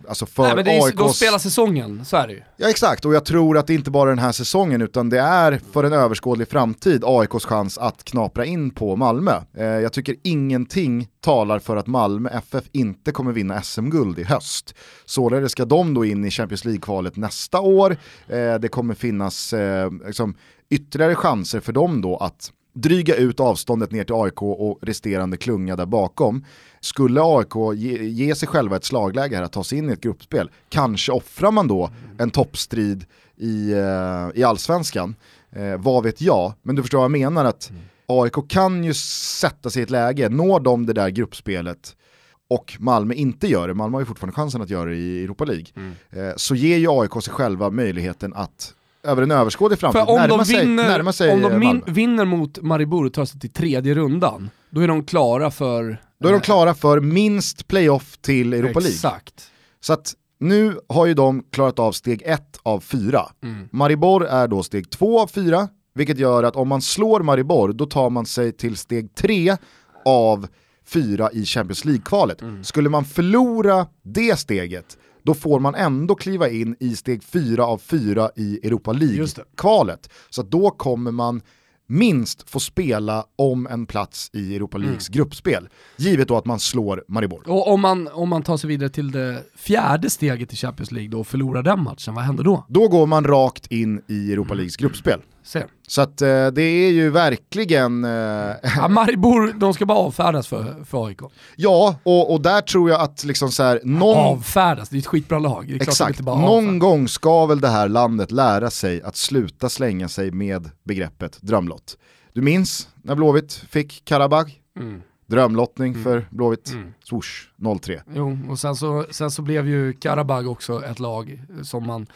alltså för Nej, men det är, AIKs... de spelar säsongen, så är det ju. Ja exakt, och jag tror att det inte bara är den här säsongen utan det är för en överskådlig framtid AIKs chans att knapra in på Malmö. Eh, jag tycker ingenting talar för att Malmö FF inte kommer vinna SM-guld i höst. Således ska de då in i Champions League-kvalet nästa år. Eh, det kommer finnas eh, liksom, ytterligare chanser för dem då att dryga ut avståndet ner till AIK och resterande klunga där bakom. Skulle AIK ge, ge sig själva ett slagläge här att ta sig in i ett gruppspel, kanske offrar man då en toppstrid i, eh, i allsvenskan. Eh, vad vet jag, men du förstår vad jag menar att mm. AIK kan ju sätta sig i ett läge, når de det där gruppspelet och Malmö inte gör det, Malmö har ju fortfarande chansen att göra det i Europa League, eh, så ger ju AIK sig själva möjligen att över en överskådlig framtid För om närma de sig, vinner, närma sig om de eh, min, vinner mot Maribor och tar sig till tredje rundan, då är de klara för... Då är de klara för minst playoff till Europa League. Exakt. Så att nu har ju de klarat av steg ett av fyra. Mm. Maribor är då steg två av fyra, vilket gör att om man slår Maribor då tar man sig till steg tre av fyra i Champions League-kvalet. Mm. Skulle man förlora det steget, då får man ändå kliva in i steg fyra av fyra i Europa. League-kvalet. Så då kommer man minst få spela om en plats i Europa Leagues gruppspel. Givet då att man slår Maribor. Och om man, om man tar sig vidare till det fjärde steget i Champions League då och förlorar den matchen, vad händer då? Då går man rakt in i Europa Leagues gruppspel. Se. Så att eh, det är ju verkligen, eh, Ja, Maribor, de ska bara avfärdas för, för AIK. ja, och, och där tror jag att liksom så här, någon, Avfärdas, det är ett skitbra lag. Exakt, någon gång ska väl det här landet lära sig att sluta slänga sig med begreppet drömlott. Du minns när Blåvitt fick Karabag? Mm. Drömlottning för Blåvitt, Mm. swoosh, 0-3. Jo, och sen så, sen så blev ju Karabag också ett lag som man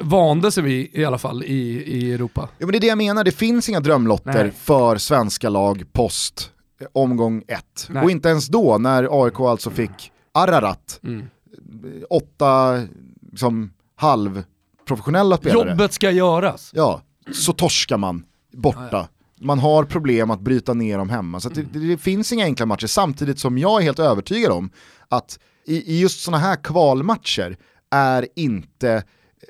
vande sig vid i alla fall i, i Europa. Ja men det är det jag menar, det finns inga drömlotter Nej. för svenska lag post eh, omgång ett. Nej. Och inte ens då när AIK alltså fick Ararat, Mm. åtta liksom, halvprofessionella spelare. Jobbet ska göras. Ja, så torskar man borta. Man har problem att bryta ner dem hemma. Så det, det, det finns inga enkla matcher, samtidigt som jag är helt övertygad om att i, i just sådana här kvalmatcher är inte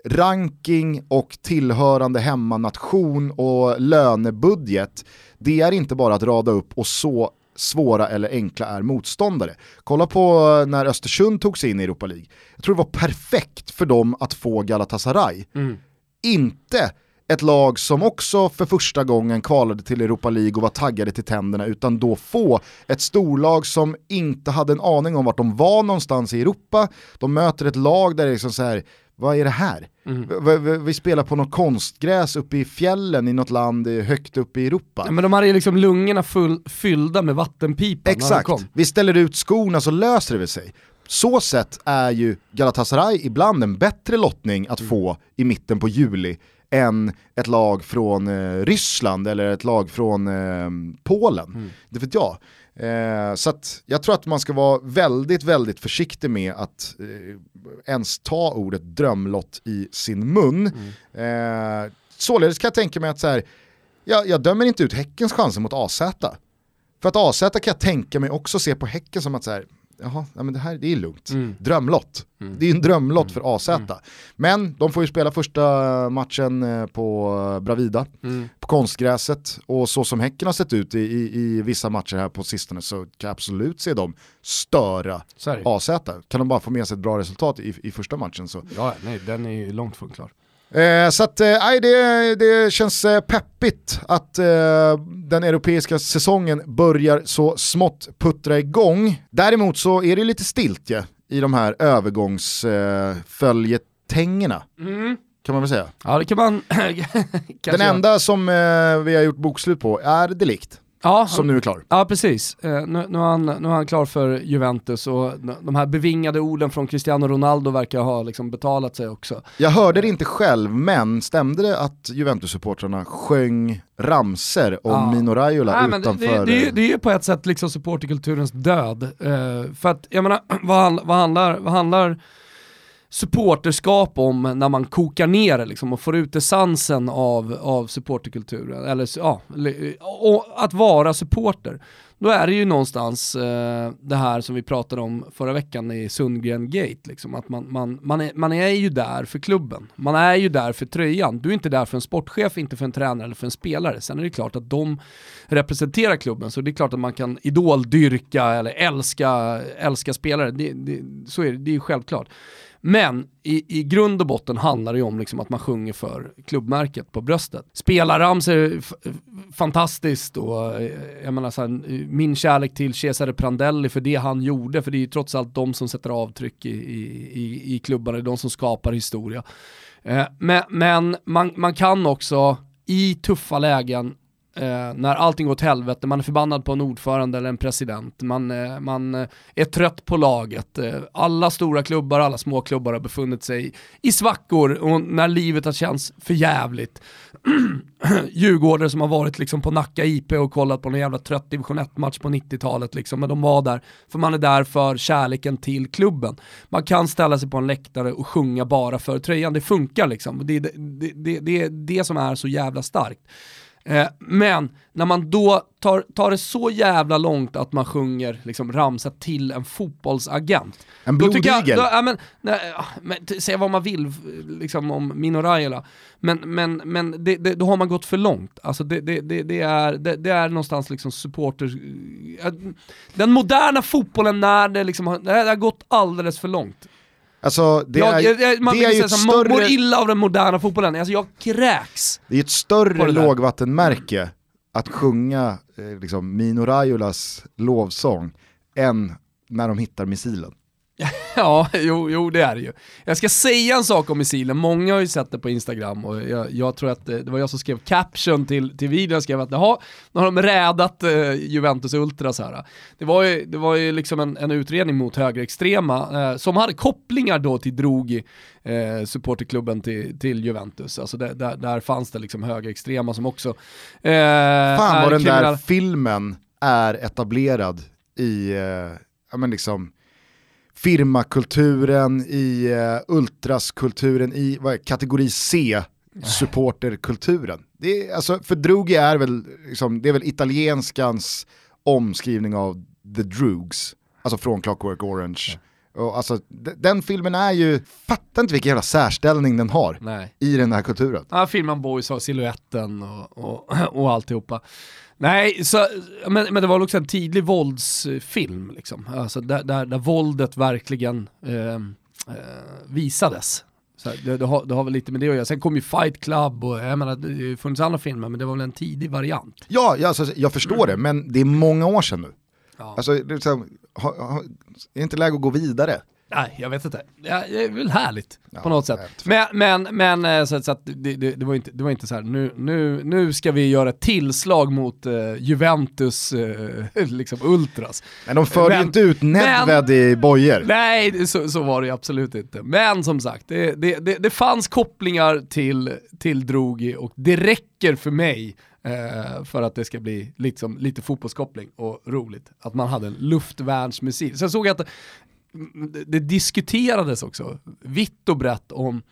ranking och tillhörande hemmanation och lönebudget, det är inte bara att rada upp och så svåra eller enkla är motståndare. Kolla på när Östersund tog sig in i Europa League. Jag tror det var perfekt för dem att få Galatasaray. Inte ett lag som också för första gången kvalade till Europa League och var taggade till tänderna, utan då få ett storlag som inte hade en aning om vart de var någonstans i Europa. De möter ett lag där det är liksom så här, vad är det här? Vi, vi, spelar på något konstgräs uppe i fjällen i något land högt uppe i Europa. Ja, men de hade ju liksom lungorna full, fyllda med vattenpipa när de Exakt, kom. vi ställer ut skorna så löser det väl sig. Så sett är ju Galatasaray ibland en bättre lottning att få i mitten på juli än ett lag från eh, Ryssland eller ett lag från eh, Polen. Det vet jag. Eh, så jag tror att man ska vara väldigt, väldigt försiktig med att eh, ens ta ordet drömlott i sin mun. Eh, således kan jag tänka mig att så här, jag, jag dömer inte ut Häckens chanser mot AZ. För att AZ kan jag tänka mig också se på Häcken som att så här, jaha, ja, men det här det är lugnt. Drömlott. Det är en drömlott för AZ. Men de får ju spela första matchen eh, på Bravida, på konstgräset. Och så som Häcken har sett ut i, i, i vissa matcher här på sistone så kan jag absolut se dem störa. AZ. Kan de bara få med sig ett bra resultat i, i första matchen så Ja, nej, den är ju långt från klar. Eh, så att, eh, det, det känns eh, peppigt att eh, den europeiska säsongen börjar så smått puttra igång. Däremot så är det lite stiltje i de här övergångsföljetängerna. Kan man väl säga. Ja, det kan man Den enda som eh, vi har gjort bokslut på är Delikt, ja, som nu är klar. Ja precis, eh, nu, nu, är han, nu är han klar för Juventus och de här bevingade orden från Cristiano Ronaldo verkar ha liksom betalat sig också. Jag hörde det inte själv, men stämde det att Juventus-supportrarna sjöng ramser om Ja. Mino Raiola Nej, men det, utanför? det, det, är ju- det är ju på ett sätt liksom supporterkulturens död. Eh, för att, jag menar, vad, han- vad handlar, vad handlar supporterskap om när man kokar ner det liksom, och får ut essensen av, av supporterkulturen, eller ja, och att vara supporter. Då är det ju någonstans eh, det här som vi pratade om förra veckan i Sundgren Gate, liksom, att man, man, man, är, man är ju där för klubben. Man är ju där för tröjan. Du är inte där för en sportchef, inte för en tränare eller för en spelare. Sen är det klart att de representerar klubben, så det är klart att man kan idoldyrka eller älska, älska spelare. Det, det, så är det, det är ju självklart. Men i, i grund och botten handlar det ju om liksom att man sjunger för klubbmärket på bröstet. Spelarramsor är fantastiskt och eh, jag menar så här, min kärlek till Cesare Prandelli för det han gjorde, för det är ju trots allt de som sätter avtryck i, i, i klubbarna, det är de som skapar historia. Eh, men, men man, man kan också i tuffa lägen Eh, när allting går åt helvete, man är förbannad på en ordförande eller en president, man, eh, man eh, är trött på laget. Eh, alla stora klubbar, alla små klubbar har befunnit sig i svackor och när livet har känts för jävligt. Djurgårdare som har varit liksom på Nacka IP och kollat på någon jävla trött division 1-match på 90-talet, liksom, men de var där för man är där för kärleken till klubben. Man kan ställa sig på en läktare och sjunga bara för tröjan, det funkar liksom. Det är det, det, det, det, det som är så jävla starkt. Eh, men när man då tar, tar det så jävla långt att man sjunger liksom, ramsa till en fotbollsagent. En blodigel? Ja, men, nej, men, säga vad man vill liksom, om Mino Raiola, men, men, men det, det, då har man gått för långt. Alltså det, det, är, det, det, är någonstans liksom supporters... Eh, den moderna fotbollen när det, liksom, det har gått alldeles för långt. Alltså det jag, är, jag, man det är ju ett större... mår illa av den moderna fotbollen, alltså jag kräks. Det är ett större lågvattenmärke att sjunga eh, liksom, Mino Raiolas lovsång än när de hittar missilen. Ja, jo, jo det är det ju. Jag ska säga en sak om missilen, många har ju sett det på Instagram och jag, jag tror att det, det var jag som skrev caption till, till videon, jag skrev att jaha, nu har de rädat eh, Juventus Ultras här. Det var ju, det var ju liksom en, en utredning mot högerextrema eh, som hade kopplingar då till Drogi, eh, supporterklubben till, till Juventus. Alltså där, där, där fanns det liksom högerextrema som också eh, Fan vad den där filmen är etablerad i, eh, ja men liksom firmakulturen, i eh, ultraskulturen, i vad är, kategori C, supporterkulturen. Det är, alltså, för Drugi är väl, liksom, det är väl italienskans omskrivning av The Drugs, alltså från Clockwork Orange. Och alltså, den filmen är ju, fattar inte vilken jävla särställning den har Nej. i den här kulturen. Ja, filmen Boys har siluetten och, och, och alltihopa. Nej, så, men, men det var också en tidig våldsfilm, liksom. alltså, där, där, där våldet verkligen eh, eh, visades. Så det, det, har, det har väl lite med det att göra. Sen kom ju Fight Club och jag menar, det funnits andra filmer, men det var väl en tidig variant. Ja, ja alltså, jag förstår det, men det är många år sedan nu. Ja. Alltså, det är, så här, ha, ha, är det inte läge att gå vidare? Nej, jag vet inte. Ja, det är väl härligt Ja, på något sätt. Men, men, men eh, så, så att det, det, det, var inte, det var inte så här, nu, nu, nu ska vi göra ett tillslag mot eh, Juventus eh, liksom Ultras. Men de för ju inte ut Nedved i bojor. Nej, så, så var det absolut inte. Men som sagt, det, det, det, det fanns kopplingar till, till Drogi och det räcker för mig för att det ska bli liksom, lite fotbollskoppling och roligt. Att man hade en luftvärnsmissil. Sen såg jag att det, det diskuterades också, vitt och brett, om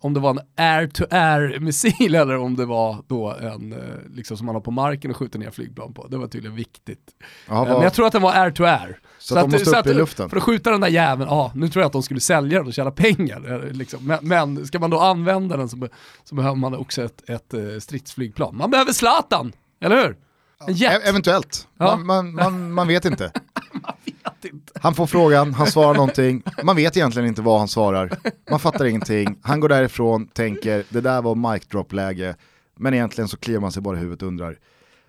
om det var en air-to-air-missil eller om det var då en, eh, liksom som man har på marken och skjuter ner flygplan på. Det var tydligen viktigt. Ja, Eh, Men jag tror att den var air-to-air. Så att de måste upp i luften. För att skjuta den där jäveln, ja nu tror jag att de skulle sälja den och tjäna pengar. eh, Liksom. Men, men ska man då använda den så, så behöver man också ett, ett stridsflygplan. Man behöver Zlatan, eller hur? En jet. E- eventuellt, Ja. man, man, man, man vet inte. Inte. Han får frågan, han svarar någonting, man vet egentligen inte vad han svarar, man fattar ingenting, han går därifrån, tänker det där var mic drop läge, men egentligen så kliar man sig bara i huvudet och undrar,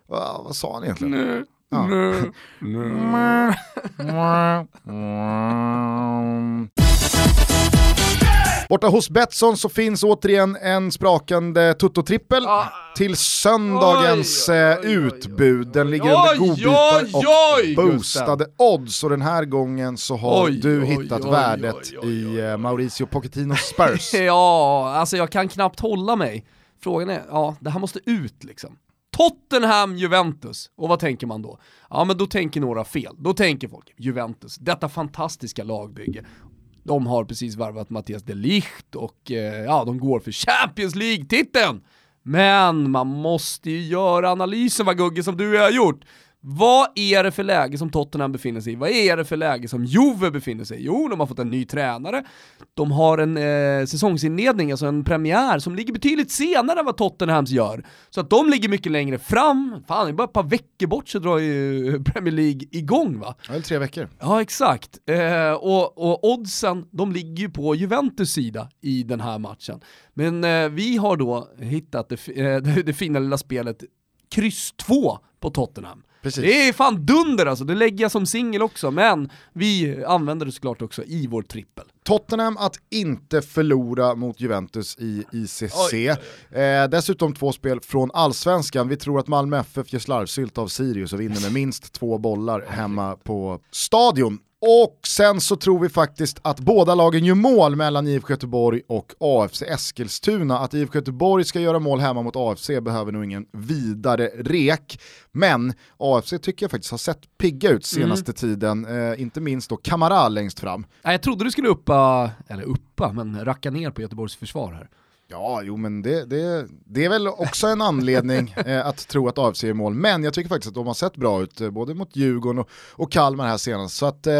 "Va, vad sa han egentligen? Nu, Ja. nu, nu. Borta hos Betsson så finns återigen en sprakande tutto-trippel till söndagens Oj, oj, eh, utbud. Den ligger under godbitar och boostade odds och den här gången så har du hittat värdet i eh, Mauricio Pochettino Spurs. Ja, alltså jag kan knappt hålla mig. Frågan är, ja det här måste ut liksom. Tottenham, Juventus. Och vad tänker man då? Ja men då tänker några fel. Då tänker folk, Juventus, detta fantastiska lagbygge. De har precis varvat Mattias de Ligt och eh, ja, de går för Champions League-titeln. Men man måste ju göra analysen va Gugge som du har gjort. Vad är det för läge som Tottenham befinner sig i? Vad är det för läge som Juve befinner sig i? Jo, de har fått en ny tränare, de har en eh, säsongsinledning, alltså en premiär som ligger betydligt senare än vad Tottenhams gör. Så att de ligger mycket längre fram, fan det är bara ett par veckor bort så drar ju Premier League igång va? Ja, tre veckor. Ja exakt, eh, och, och oddsen de ligger ju på Juventus sida i den här matchen. Men eh, vi har då hittat det, det, det fina lilla spelet kryss 2 på Tottenham. Precis. Det är fan dunder alltså, det lägger jag som singel också, men vi använder det såklart också i vår trippel. Tottenham att inte förlora mot Juventus i ICC. Eh, dessutom två spel från allsvenskan. Vi tror att Malmö FF gör slarvsylt av Sirius och vinner med minst två bollar hemma på Stadion. Och sen så tror vi faktiskt att båda lagen gör mål mellan IFK Göteborg och AFC Eskilstuna. Att IFK Göteborg ska göra mål hemma mot AFC behöver nog ingen vidare rek. Men AFC tycker jag faktiskt har sett pigga ut senaste tiden, eh, inte minst då Kamara längst fram. Jag trodde du skulle uppa, eller uppa, men racka ner på Göteborgs försvar här. Ja, jo men det, det, det är väl också en anledning eh, att tro att AFC är mål. Men jag tycker faktiskt att de har sett bra ut, eh, både mot Djurgården och, och Kalmar här senast. Så att eh,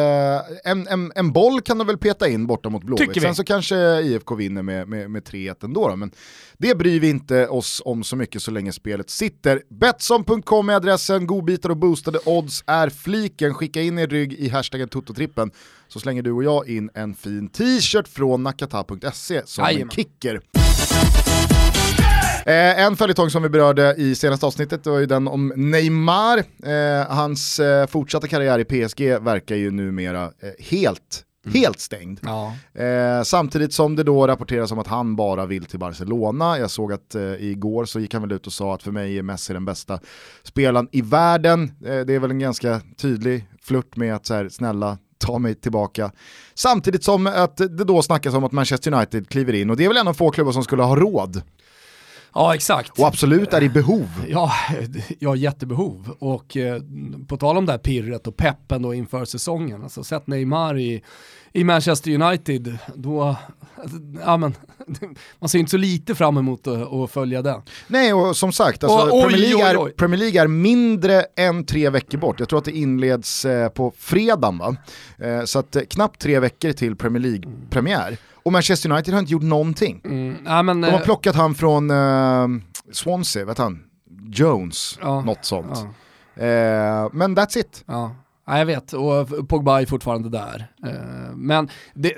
en, en, en boll kan de väl peta in borta mot Blåvitt. vi. Sen så kanske IFK vinner med, med, med 3-1 ändå. Då. Men det bryr vi inte oss om så mycket så länge spelet sitter. Betsson.com är adressen, godbitar och boostade odds är fliken. Skicka in er rygg i hashtaggen Tototrippen så slänger du och jag in en fin t-shirt från nakata.se som en Jajamän. kicker. Eh, en följetong som vi berörde i senaste avsnittet var ju den om Neymar. Eh, hans eh, fortsatta karriär i PSG verkar ju numera eh, helt, helt stängd. Ja. Eh, samtidigt som det då rapporteras om att han bara vill till Barcelona. Jag såg att eh, igår så gick han väl ut och sa att för mig är Messi den bästa spelaren i världen. Eh, det är väl en ganska tydlig flört med att så här, snälla ta mig tillbaka. Samtidigt som att det då snackas om att Manchester United kliver in och det är väl en av få klubbar som skulle ha råd ja, exakt. och absolut är i behov. Ja, jag har jättebehov. Och eh, på tal om det här pirret och peppen då inför säsongen, alltså sett Neymar i, i Manchester United, då, ja men, man ser inte så lite fram emot att, att följa det. Nej och som sagt, alltså, Och- oj, Premier, League är, oj, oj. Premier League är mindre än tre veckor bort. Jag tror att det inleds eh, på fredagen va? Eh, så att knappt tre veckor till Premier League-premiär. Och Manchester United har inte gjort någonting. Mm, ja, men, De har eh, plockat han från eh, Swansea, vet han? Jones, Ja, något sånt. ja. Eh, men that's it. Ja. ja, jag vet. Och Pogba är fortfarande där. Eh, Men det...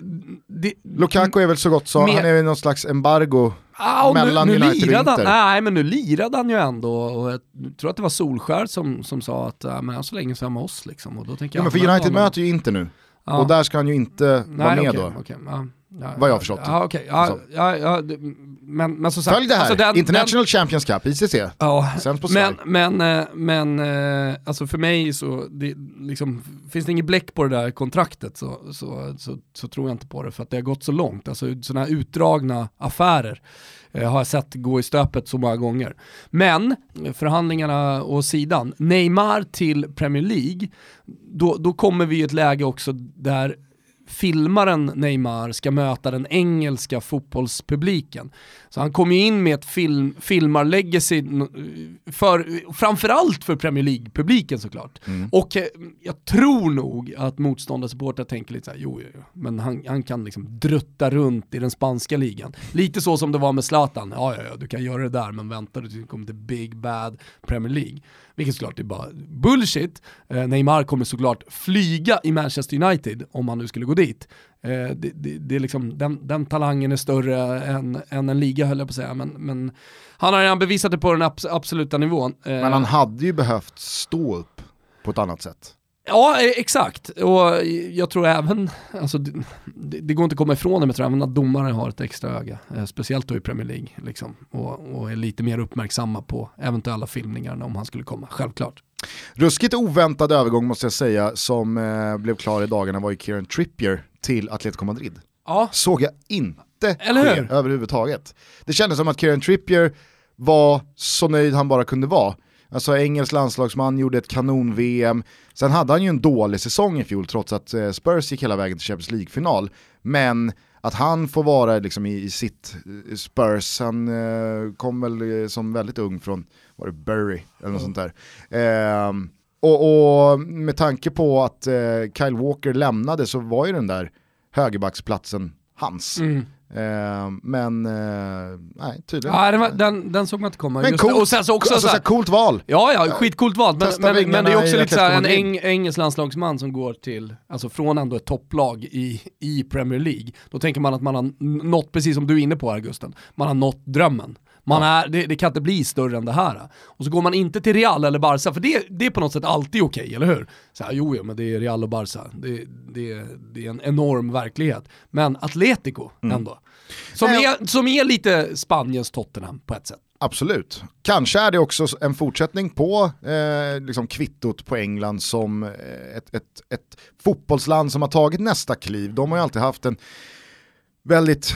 det Lukaku är väl så gott så, Mer- han är i något slags embargo Ah, och nu, mellan nu United och lirade han, Inter. nej men nu lirade han ju ändå och jag tror att det var Solskär som, som sa att äh, men så länge så är han med oss liksom. Och då tänker Ja, jag men för United möter ju inte nu. Ja. Och där ska han ju inte vara Nej, med okej, då. ja, ja, Vad jag har förstått. Ja, okej. Ja, Så. ja, ja, det- men, men som sagt. Följ det här, alltså den- International Champions Cup, ICC. Den, ja, Sänds på men, men, eh, men eh, alltså för mig så, det, liksom, finns det inget bläck på det där kontraktet så, så, så, så tror jag inte på det för att det har gått så långt. Alltså sådana här utdragna affärer eh, har jag sett gå i stöpet så många gånger. Men förhandlingarna och sidan, Neymar till Premier League, då, då kommer vi i ett läge också där filmaren Neymar ska möta den engelska fotbollspubliken. Så han kommer ju in med ett film, filmarlegacy, för, framförallt för Premier League-publiken såklart. Och eh, jag tror nog att motståndarsupportrar tänker lite såhär, jo, jo, jo, men han, han kan liksom drutta runt i den spanska ligan. Lite så som det var med Zlatan, ja, ja, ja, du kan göra det där, men vänta du kommer till Big Bad Premier League. Vilket såklart är bara bullshit. Eh, Neymar kommer såklart flyga i Manchester United om han nu skulle gå dit. Eh, det, det, det är liksom, den, den talangen är större än, än en liga höll jag på att säga, men, men han har redan bevisat det på den abs- absoluta nivån. Eh, Men han hade ju behövt stå upp på ett annat sätt. Ja, eh, exakt. Och jag tror även, alltså, det, det går inte att komma ifrån det, men jag tror även att domare har ett extra öga. Eh, speciellt då i Premier League. Liksom, och, och är lite mer uppmärksamma på eventuella filmningar om han skulle komma, självklart. Ruskigt oväntad övergång måste jag säga som eh, blev klar i dagarna var ju Kieran Trippier till Atletico Madrid. Ja, Såg jag inte Eller ske hur? överhuvudtaget. Det kändes som att Kieran Trippier var så nöjd han bara kunde vara. Alltså engelsk landslagsman, gjorde ett kanon-VM. Sen hade han ju en dålig säsong i fjol trots att eh, Spurs gick hela vägen till Champions League-final. Men att han får vara liksom i, i sitt eh, Spurs, han eh, kom väl eh, som väldigt ung från, var det Bury eller något sånt där. Eh, och, och med tanke på att eh, Kyle Walker lämnade så var ju den där högerbacksplatsen hans. Mm. Eh, men eh, nej, tydligen. Ja, den, var, den, den såg man inte komma. men coolt, och sen så också alltså, så här, coolt val. Ja, ja, skitcoolt val. Men, men, men det är också lite såhär, en eng, engelsk landslagsman som går till, alltså från ändå ett topplag i, i Premier League. Då tänker man att man har nått, precis som du är inne på här Gusten, man har nått drömmen. Man är, det, det kan inte bli större än det här. Och så går man inte till Real eller Barca, för det, det är på något sätt alltid okej, eller hur? Så här, jo, jo, men det är Real och Barca. Det, det, det är en enorm verklighet. Men Atletico ändå. Som, Nej, är, som är lite Spaniens Tottenham på ett sätt. Absolut. Kanske är det också en fortsättning på eh, liksom kvittot på England som eh, ett, ett, ett fotbollsland som har tagit nästa kliv. De har ju alltid haft en väldigt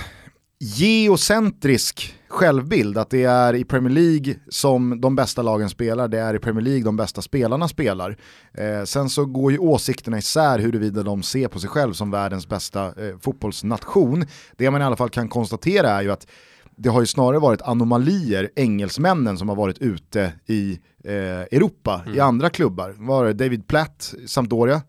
geocentrisk självbild, att det är i Premier League som de bästa lagen spelar, det är i Premier League de bästa spelarna spelar. Eh, sen så går ju åsikterna isär huruvida de ser på sig själv som världens bästa eh, fotbollsnation. Det man i alla fall kan konstatera är ju att det har ju snarare varit anomalier, engelsmännen som har varit ute i eh, Europa, i andra klubbar. Var det David Platt, Sampdoria,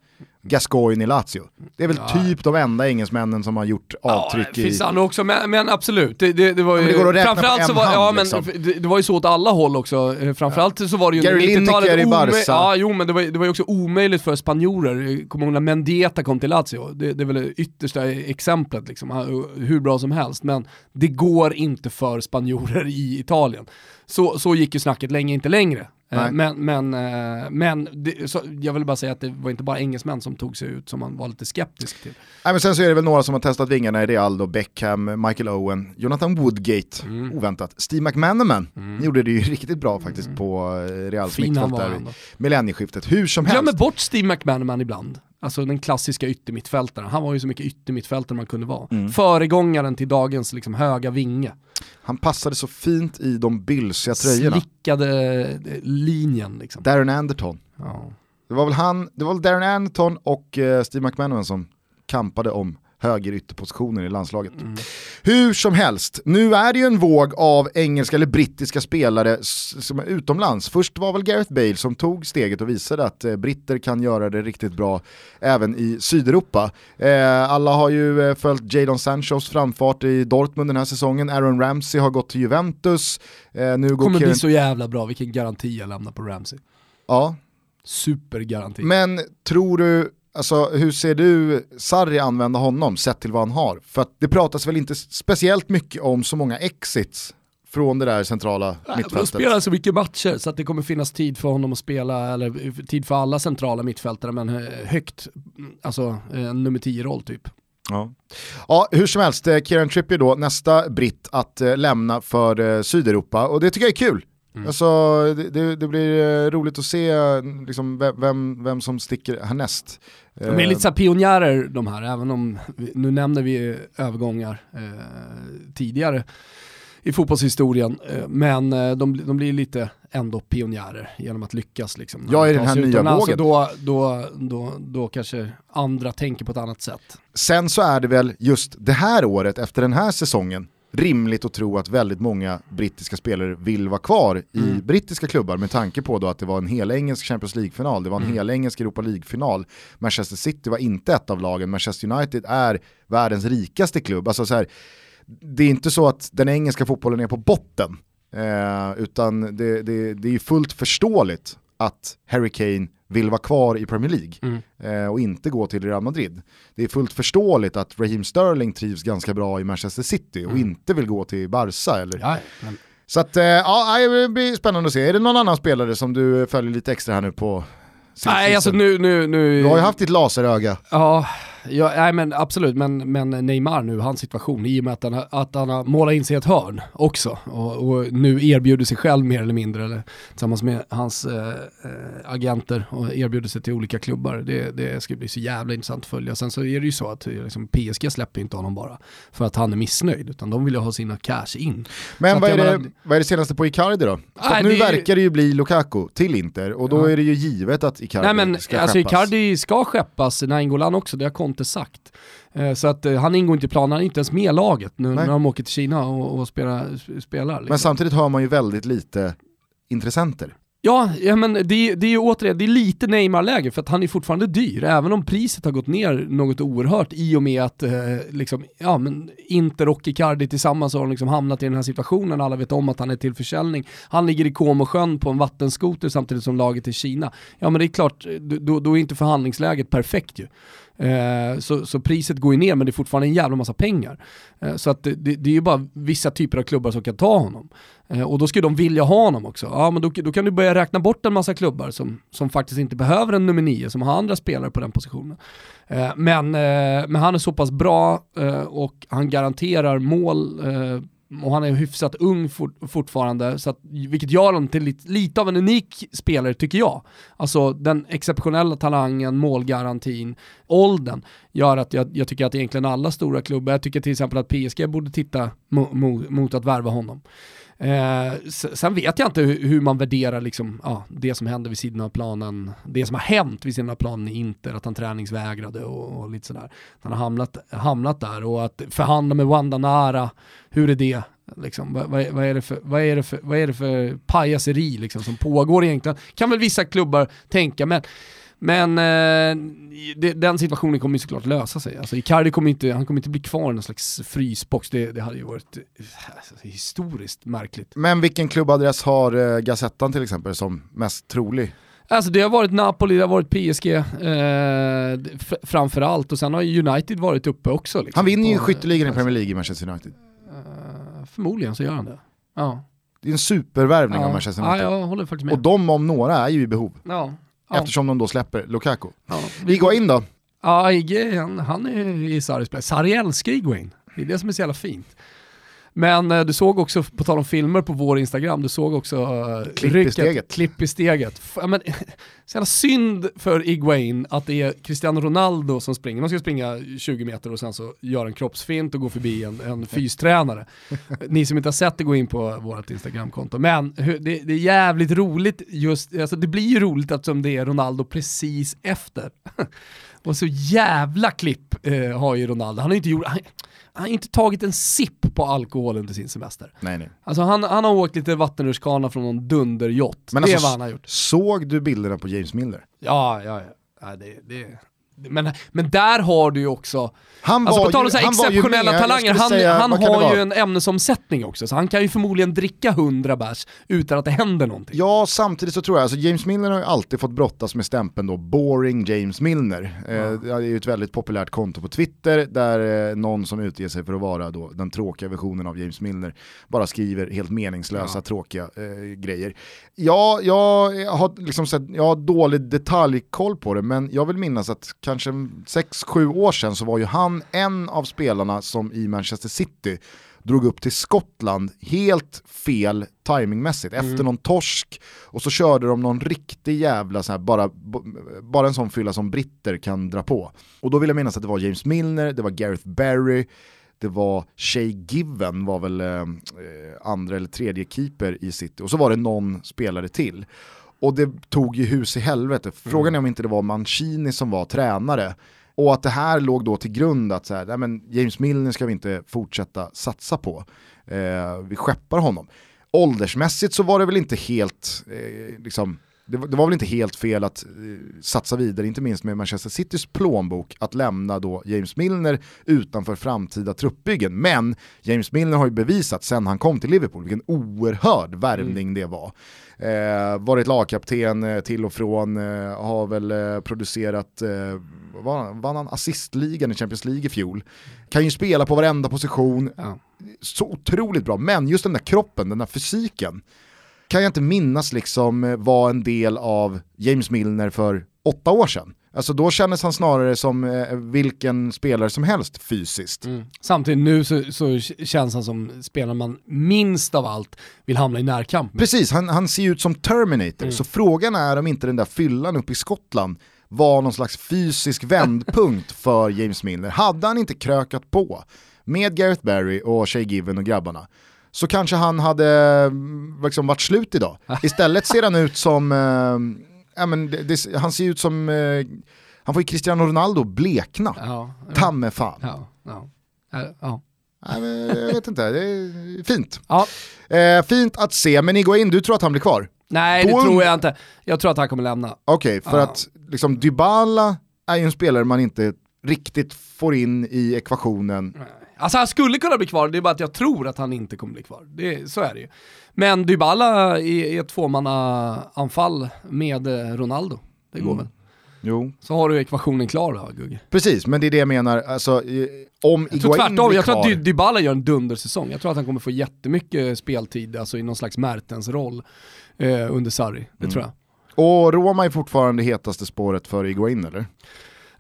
Gascoigne i Lazio. Det är väl typ de enda engelsmännen som har gjort avtryck det i... finns andra också, men, men absolut. Det, det, det var ju, Ja, men det går att räkna framförallt på så en var, hand, ja, men liksom. det, det var ju så åt alla håll också. Framförallt så var det ju Gary under 90-talet Lineker i Barca. Ja, jo men det var, det var ju också omöjligt för spanjorer. Kommer ihåg när Mendieta kom till Lazio? Det, det är väl det yttersta exemplet liksom, hur bra som helst. Men det går inte för spanjorer i Italien. Så, så gick ju snacket länge, inte längre. Eh, Nej. Men, men, eh, men det, så, jag vill bara säga att det var inte bara engelsmän som tog sig ut som man var lite skeptisk till. Nej, men sen så är det väl några som har testat vingarna i Real då, Beckham, Michael Owen, Jonathan Woodgate, Mm. oväntat. Steve McManaman gjorde det ju riktigt bra faktiskt på eh, Reals mittfält där vid millennieskiftet. Hur som helst. glömmer bort Steve McManaman ibland. Alltså den klassiska yttermittfältaren. Han var ju så mycket yttermittfältare man kunde vara. Mm. Föregångaren till dagens liksom, höga vinge. Han passade så fint i de bylsiga tröjorna. Slickade eh, linjen liksom. Darren Anderton. Ja. Det var väl han, det var Darren Anderton och eh, Steve McManaman som kampade om höger ytterpositioner i landslaget. Mm. Hur som helst, nu är det ju en våg av engelska eller brittiska spelare som är utomlands. Först var väl Gareth Bale som tog steget och visade att eh, britter kan göra det riktigt bra även i Sydeuropa. Eh, alla har ju eh, följt Jadon Sanchos framfart i Dortmund den här säsongen. Aaron Ramsey har gått till Juventus. Eh, nu Kommer bli Kieran... så jävla bra, vilken garanti jag lämnar på Ramsey. Ja, Supergaranti. Men tror du, alltså hur ser du Sarri använda honom sett till vad han har? För att det pratas väl inte speciellt mycket om så många exits från det där centrala De mittfältet. spelar så mycket matcher så att det kommer finnas tid för honom att spela, eller tid för alla centrala mittfältare, men eh, högt, alltså eh, en nummer 10-roll typ. Ja. ja, hur som helst, eh, Kieran Trippier då, nästa britt att lämna för Sydeuropa och det tycker jag är kul. Mm. Alltså, det, det, blir eh, roligt att se eh, liksom, vem- vem, som sticker härnäst. De är lite så pionjärer de här, även om, nu nämner vi övergångar eh, tidigare i fotbollshistorien, eh, men eh, de, de blir lite ändå pionjärer genom att lyckas. Liksom, Ja, i den här nya vågen. Och Då, då, då, då kanske andra tänker på ett annat sätt. Sen så är det väl just det här året, efter den här säsongen, rimligt att tro att väldigt många brittiska spelare vill vara kvar i Mm. brittiska klubbar med tanke på då att det var en helengelsk Champions League-final, det var en Mm. helengelsk Europa League-final. Manchester City var inte ett av lagen, Manchester United är världens rikaste klubb. Alltså så här, det är inte så att den engelska fotbollen är på botten, eh, utan det, det, det är fullt förståeligt att Harry Kane vill vara kvar i Premier League Mm. eh, och inte gå till Real Madrid. Det är fullt förståeligt att Raheem Sterling trivs ganska bra i Manchester City och Mm. inte vill gå till Barca. Eller? Ja, men, Så att, eh, ja, det blir spännande att se. Är det någon annan spelare som du följer lite extra här nu på nej, alltså nu, nu, nu... Du har ju haft ditt laseröga. Ja, Ja, nej, men absolut, men, men Neymar nu, hans situation, i och med att han, att han har målat in sig i ett hörn också och, och nu erbjuder sig själv mer eller mindre, eller tillsammans med hans eh, agenter och erbjuder sig till olika klubbar. Det, det ska bli så jävla intressant att följa. Sen så är det ju så att eh, liksom, PSG släpper inte honom bara för att han är missnöjd, utan de vill ju ha sina cash in. Men vad är, det, menar- vad är det senaste på Icardi då? Nej, nu det verkar det ju bli Lukaku till Inter och då Ja. är det ju givet att Icardi Nej men ska alltså skeppas. Icardi ska skeppas, Nainggolan också, det har Conte sagt. Eh, Så att eh, han ingår inte i planen, han är inte ens med i laget nu Nej. när de åker till Kina och, och spelar. spelar liksom. Men samtidigt har man ju väldigt lite intressenter. Ja, ja men det, är- det är ju återigen, det är lite Neymar-läge för att han är fortfarande dyr, även om priset har gått ner något oerhört i och med att eh, liksom, ja, men Inter och Icardi tillsammans har liksom hamnat i den här situationen, alla vet om att han är till försäljning. Han ligger i Como-sjön på en vattenskoter samtidigt som laget är Kina. Ja men det är klart, då, då är inte förhandlingsläget perfekt ju. Eh, så, så priset går ju ner men det är fortfarande en jävla massa pengar. Eh, så att det, det, det är ju bara vissa typer av klubbar som kan ta honom. Eh, och då ska de vilja ha honom också. Ja men då, då kan du börja räkna bort en massa klubbar som, som faktiskt inte behöver en nummer nio, som har andra spelare på den positionen. Eh, men, eh, men han är så pass bra eh, och han garanterar mål och han är hyfsat ung for, fortfarande, så att, vilket gör honom till lite, lite av en unik spelare tycker jag. Alltså den exceptionella talangen, målgarantin, åldern gör att jag, jag tycker att egentligen alla stora klubbar, jag tycker till exempel att PSG borde titta mo, mo, mot att värva honom. Eh, sen vet jag inte hur, hur man värderar liksom, ja, det som hände vid sidan av planen, det som har hänt vid sidan av planen i Inter, att han träningsvägrade och, och lite sådär. Han har hamnat, hamnat där och att förhandla med Wanda Nara, hur är det? Liksom, vad, vad, är- vad, är det för, vad, är det för, vad är det för pajaseri liksom, som pågår egentligen? Kan väl vissa klubbar tänka, men men eh, det, den situationen kommer ju såklart lösa sig. Alltså Icardi kommer inte, han kommer inte bli kvar i någon slags frysbox, det, det hade ju varit eh, alltså, historiskt märkligt. Men vilken klubbadress har eh, Gazettan till exempel som mest trolig? Alltså det har varit Napoli, det har varit PSG eh, framförallt och sen har United varit uppe också. Liksom, Han vinner ju på- skytteligan i Premier League i Manchester United. Eh, förmodligen så gör han det. Ja. Det är en supervärvning ja. av Manchester ja, United. jag håller faktiskt med. Och de om några är ju i behov. ja. Ja. Eftersom de då släpper Lukaku. Ja. Higuain då? Ja, Igge, han, han är i Sarris plats. Sarri älskar Higuain. Det är det som är så jävla fint. Men eh, du såg också, på tal om filmer på vår Instagram, du såg också uh, Klipp i steget. klipp i steget. F- men, så jävla synd för Higuain att det är Cristiano Ronaldo som springer. De ska springa 20 meter och sen så gör en kroppsfint och går förbi en, en fystränare. Ni som inte har sett det, gå in på vårt Instagramkonto. Men hur- det, det är jävligt roligt just, alltså det blir ju roligt att som det är Ronaldo precis efter. Och så jävla klipp eh, har ju Ronaldo. Han har inte, gjort, han, han har inte tagit en sipp på alkohol under sin semester. Nej, nej. Alltså han, han har åkt lite vattenrutschkana från någon dunderjott. Men det är alltså, vad han har gjort. Såg du bilderna på James Milner? Ja, ja, ja. ja det, det, men, men där har du ju också, Han alltså var på tal om så exceptionella med, talanger, han, säga, han har ju en ämnesomsättning också, så han kan ju förmodligen dricka 100 bärs utan att det händer någonting. Ja, samtidigt så tror jag, alltså James Milner har ju alltid fått brottas med stämpeln då, boring James Milner. Eh, det är ju ett väldigt populärt konto på Twitter där eh, någon som utger sig för att vara då den tråkiga versionen av James Milner bara skriver helt meningslösa, tråkiga eh, grejer. Ja, jag har, liksom sett, jag har dålig detaljkoll på det, men jag vill minnas att kanske 6-7 år sedan så var ju han en av spelarna som i Manchester City drog upp till Skottland helt fel timingmässigt efter någon torsk och så körde de någon riktig jävla så här, bara, bara en sån fylla som britter kan dra på. Och då vill jag minnas att det var James Milner, det var Gareth Barry, det var Shay Given var väl eh, eh, andra eller tredje keeper i City och så var det någon spelare till. Och det tog ju hus i helvete. Frågan är om inte det var Mancini som var tränare. Och att det här låg då till grund att så här, nej men James Milner ska vi inte fortsätta satsa på. Eh, vi skeppar honom. Åldersmässigt så var det väl inte helt, eh, liksom, det, var- det var väl inte helt fel att eh, satsa vidare, inte minst med Manchester Citys plånbok, att lämna då James Milner utanför framtida truppbyggen. Men James Milner har ju bevisat sen han kom till Liverpool vilken oerhörd värvning det var. Eh, varit lagkapten eh, till och från, eh, har väl eh, producerat, eh, vann, vann han assistligan i Champions League i fjol. Kan ju spela på varenda position, Ja. så otroligt bra. Men just den där kroppen, den där fysiken, kan jag inte minnas liksom eh, var en del av James Milner för åtta år sedan. Alltså då kändes han snarare som eh, vilken spelare som helst fysiskt. Mm. Samtidigt nu så, så känns han som spelare man minst av allt vill hamna i närkamp med. Precis, han, han ser ut som Terminator, så frågan är om inte den där fyllan uppe i Skottland var någon slags fysisk vändpunkt för James Milner. Hade han inte krökat på med Gareth Barry och Shay Given och grabbarna så kanske han hade mm, liksom varit slut idag. Istället ser han ut som, eh, ja, men det, det, han ser ut som, eh, han får ju Cristiano Ronaldo blekna. Ja, Ta mig fan. ja, ja. Äh, ja. Nej, men jag vet inte, det är fint. ja. Eh, fint att se, men Iguain, du tror att han blir kvar? Nej det Då- tror jag inte. Jag tror att han kommer lämna. Okej, för Ja. att liksom, Dybala är ju en spelare man inte riktigt får in i ekvationen. Alltså han skulle kunna bli kvar, det är bara att jag tror att han inte kommer bli kvar. Det, så är det ju. Men Dybala i, ett tvåmanna-anfall med eh, Ronaldo, det går väl. Jo. Så har du ekvationen klar då Gugge. Precis, men det är det jag menar, alltså, om Jag tror tvärtom, jag tror att Dy- Dybala gör en dundersäsong. Jag tror att han kommer få jättemycket speltid, alltså i någon slags Mertens roll eh, under Sarri. Det tror jag. och Roma är fortfarande hetaste spåret för Iguain eller?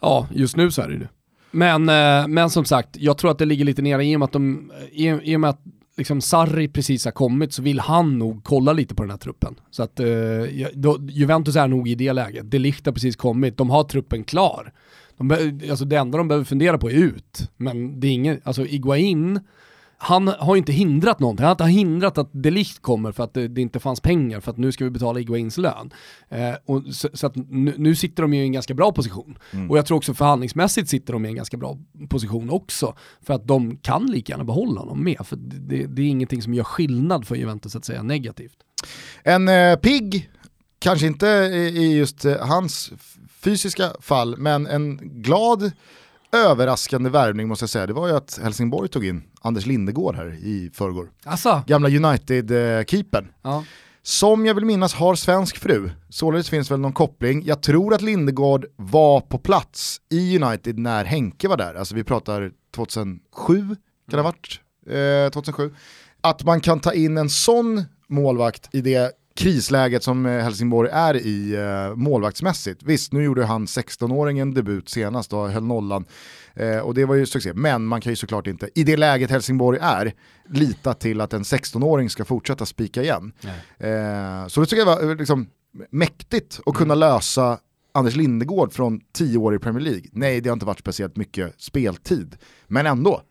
Ja, just nu så är det det. Men, eh, men som sagt, jag tror att det ligger lite nere i och med att, de, i, och med att liksom Sarri precis har kommit så vill han nog kolla lite på den här truppen. Så att eh, då, Juventus är nog i det läget. De Ligt har precis kommit, de har truppen klar. De alltså det enda de behöver fundera på är ut. Men det är ingen, alltså Iguain, han har ju inte hindrat någonting. Han har inte hindrat att De Ligt kommer för att det, det inte fanns pengar för att nu ska vi betala Iguains lön. Eh, och så, så att nu, nu sitter de ju i en ganska bra position. Och jag tror också förhandlingsmässigt sitter de i en ganska bra position också. För att de kan lika gärna behålla honom med. För det, det, är ingenting som gör skillnad för Juventus att säga negativt. En eh, pigg, kanske inte i i just eh, hans fysiska fall, men en glad överraskande värvning måste jag säga, det var ju att Helsingborg tog in Anders Lindegård här i förrgår. Alltså, Gamla United-keepern. ja. Som jag vill minnas har svensk fru, således finns väl någon koppling. Jag tror att Lindegård var på plats i United när Henke var där, alltså vi pratar 2007, kan det ha varit? Eh, 2007. Att man kan ta in en sån målvakt i det krisläget som eh, Helsingborg är i eh, målvaktsmässigt. Visst, nu gjorde han 16-åringen debut senast och höll nollan. Eh, och det var ju succé, men man kan ju såklart inte, i det läget Helsingborg är, lita till att en 16-åring ska fortsätta spika igen. Eh, så det tycker jag var eh, liksom, mäktigt att kunna lösa Anders Lindegård från 10 år i Premier League. Nej, det har inte varit speciellt mycket speltid, men ändå.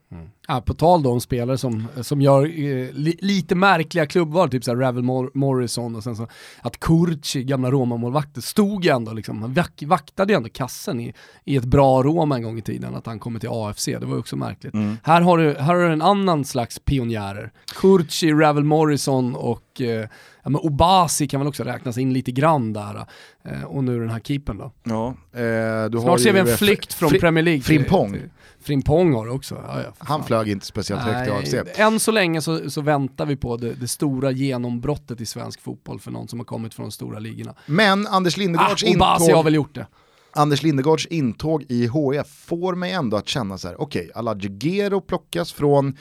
Ja, på tal då om spelare som, som gör eh, li, lite märkliga klubbval, typ såhär Ravel Mor- Morrison och sen så att Kurci, gamla Roma-målvakten, stod ju ändå liksom, han vak, vaktade ju ändå kassen i, i ett bra Roma en gång i tiden, att han kommer till AFC, det var ju också märkligt. Här, har du, här har du en annan slags pionjärer, Kurci, Ravel Morrison och eh, ja, men Obasi kan väl också räknas in lite grann där. Eh, och nu den här keepern då. Ja, eh, du har Snart ser vi en flykt från Premier League. Frimpong. Frimpong har det också. Ja, ja, Han. Flög inte speciellt högt i AFC. Än så länge så, så väntar vi på det, det stora genombrottet i svensk fotboll för någon som har kommit från de stora ligorna. Men Anders Ah, Lindegårds, har intåg, väl gjort det. Anders Lindegårds intåg i HF får mig ändå att känna så här: okej, okay, Gero plockas från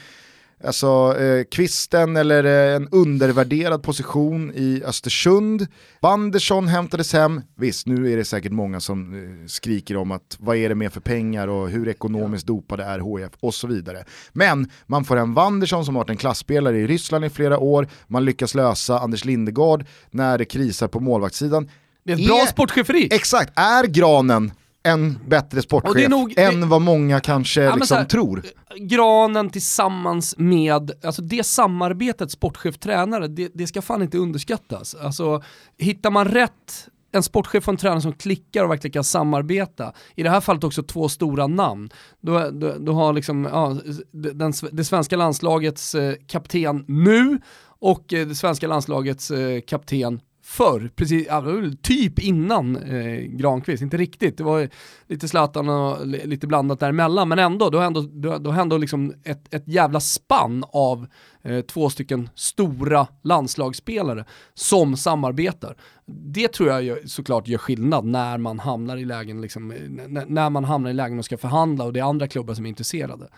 alltså, eh, kvisten eller eh, en undervärderad position i Östersund. Wanderson hämtades hem, visst nu är det säkert många som eh, skriker om att vad är det med för pengar och hur ekonomiskt dopade är HF och så vidare. Men man får en Wanderson som varit en klassspelare i Ryssland i flera år, man lyckas lösa Anders Lindegård när det krisar på målvaktssidan. Det är ett bra sportcheferi. Exakt, är Granen en bättre sportchef nog- än det- vad många kanske men liksom här- tror? Granen tillsammans med, alltså det samarbetet sportchef-tränare, det, det ska fan inte underskattas. Alltså hittar man rätt en sportchef och en tränare som klickar och verkligen kan samarbeta, i det här fallet också två stora namn, då, då, då har liksom, ja, den, det svenska landslagets eh, kapten nu och eh, det svenska landslagets eh, kapten förr, precis, ja, typ innan eh, Granqvist, inte riktigt, det var lite Zlatan och li- lite blandat däremellan, men ändå, då har ändå, då, då har ändå liksom ett, ett jävla spann av eh, två stycken stora landslagsspelare som samarbetar. Det tror jag gör, såklart gör skillnad när man hamnar i lägen, liksom, eh, när man hamnar i lägen och ska förhandla och det är andra klubbar som är intresserade.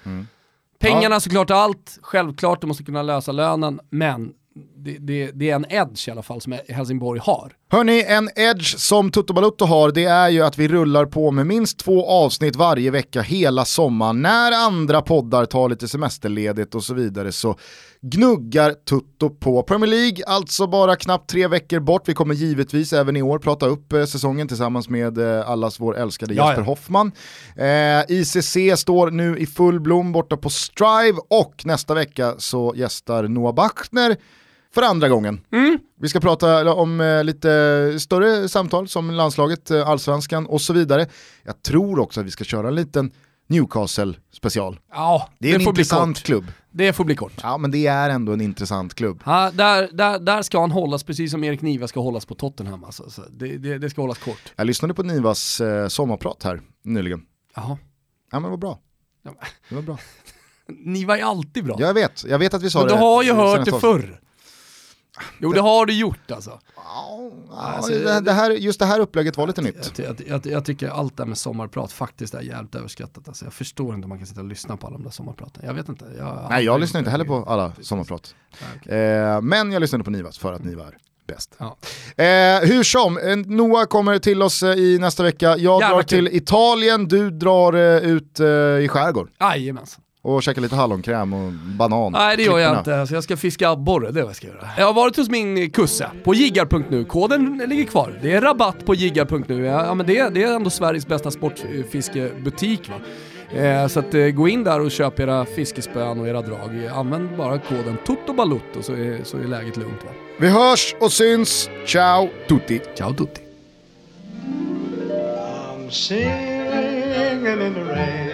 Pengarna såklart är allt, självklart, du måste kunna lösa lönen, men det, det, det är en edge i alla fall som Helsingborg har. Hörni, en edge som Toto Balutto har det är ju att vi rullar på med minst två avsnitt varje vecka hela sommaren. När andra poddar tar lite semesterledigt och så vidare så gnuggar Tutto på Premier League, alltså bara knappt tre veckor bort. Vi kommer givetvis även i år prata upp eh, säsongen tillsammans med eh, allas vår älskade Ja, Jesper. Hoffman. Eh, ICC står nu i full blom borta på Strive och nästa vecka så gästar Noah Bachner för andra gången. Vi ska prata om eh, lite större samtal som landslaget, eh, allsvenskan och så vidare. Jag tror också att vi ska köra en liten Newcastle special. Ja, Det är en får bli intressant klubb. Det får bli kort. Ja men det är ändå en intressant klubb. Ja, där, där, där ska han hållas precis som Erik Niva ska hållas på Tottenham. Alltså. Så det, det, det ska hållas kort. Jag lyssnade på Nivas eh, sommarprat här nyligen. Jaha. Ja men det var bra. Det var bra. Niva är alltid bra. Jag vet, jag vet att vi sa Men det. du har ju hört det förr. Jo det har du gjort alltså. Ja, Alltså, det, det här, just det här upplägget var lite nytt. Jag, jag, jag, jag tycker allt det här med sommarprat faktiskt är jävligt överskattat. Alltså, jag förstår inte hur man kan sitta och lyssna på alla de där sommarpraten. Jag vet inte. Nej jag lyssnar inte heller på alla sommarprat. Eh, men jag lyssnade på Nivas för att Niva är bäst. Ja. Eh, hur som, eh, Noah kommer till oss eh, i nästa vecka. Jag Jävla drar till Italien, du drar eh, ut eh, i skärgård Jajamensan. Och käkar lite hallonkräm och banan. Nej det gör jag inte, alltså, jag ska fiska abborre, det är vad jag ska göra. Jag har varit hos min kusse på jiggar.nu, koden ligger kvar. Det är rabatt på jiggar.nu, ja, ja, men det, det är ändå Sveriges bästa sportfiskebutik va. Eh, så att, eh, gå in där och köp era fiskespön och era drag. Använd bara koden TOTOBALUTTO så är, så är läget lugnt va. Vi hörs och syns, ciao tutti! Ciao tutti! I'm singing in the rain,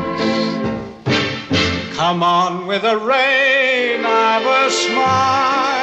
Come on with the rain, I've a smile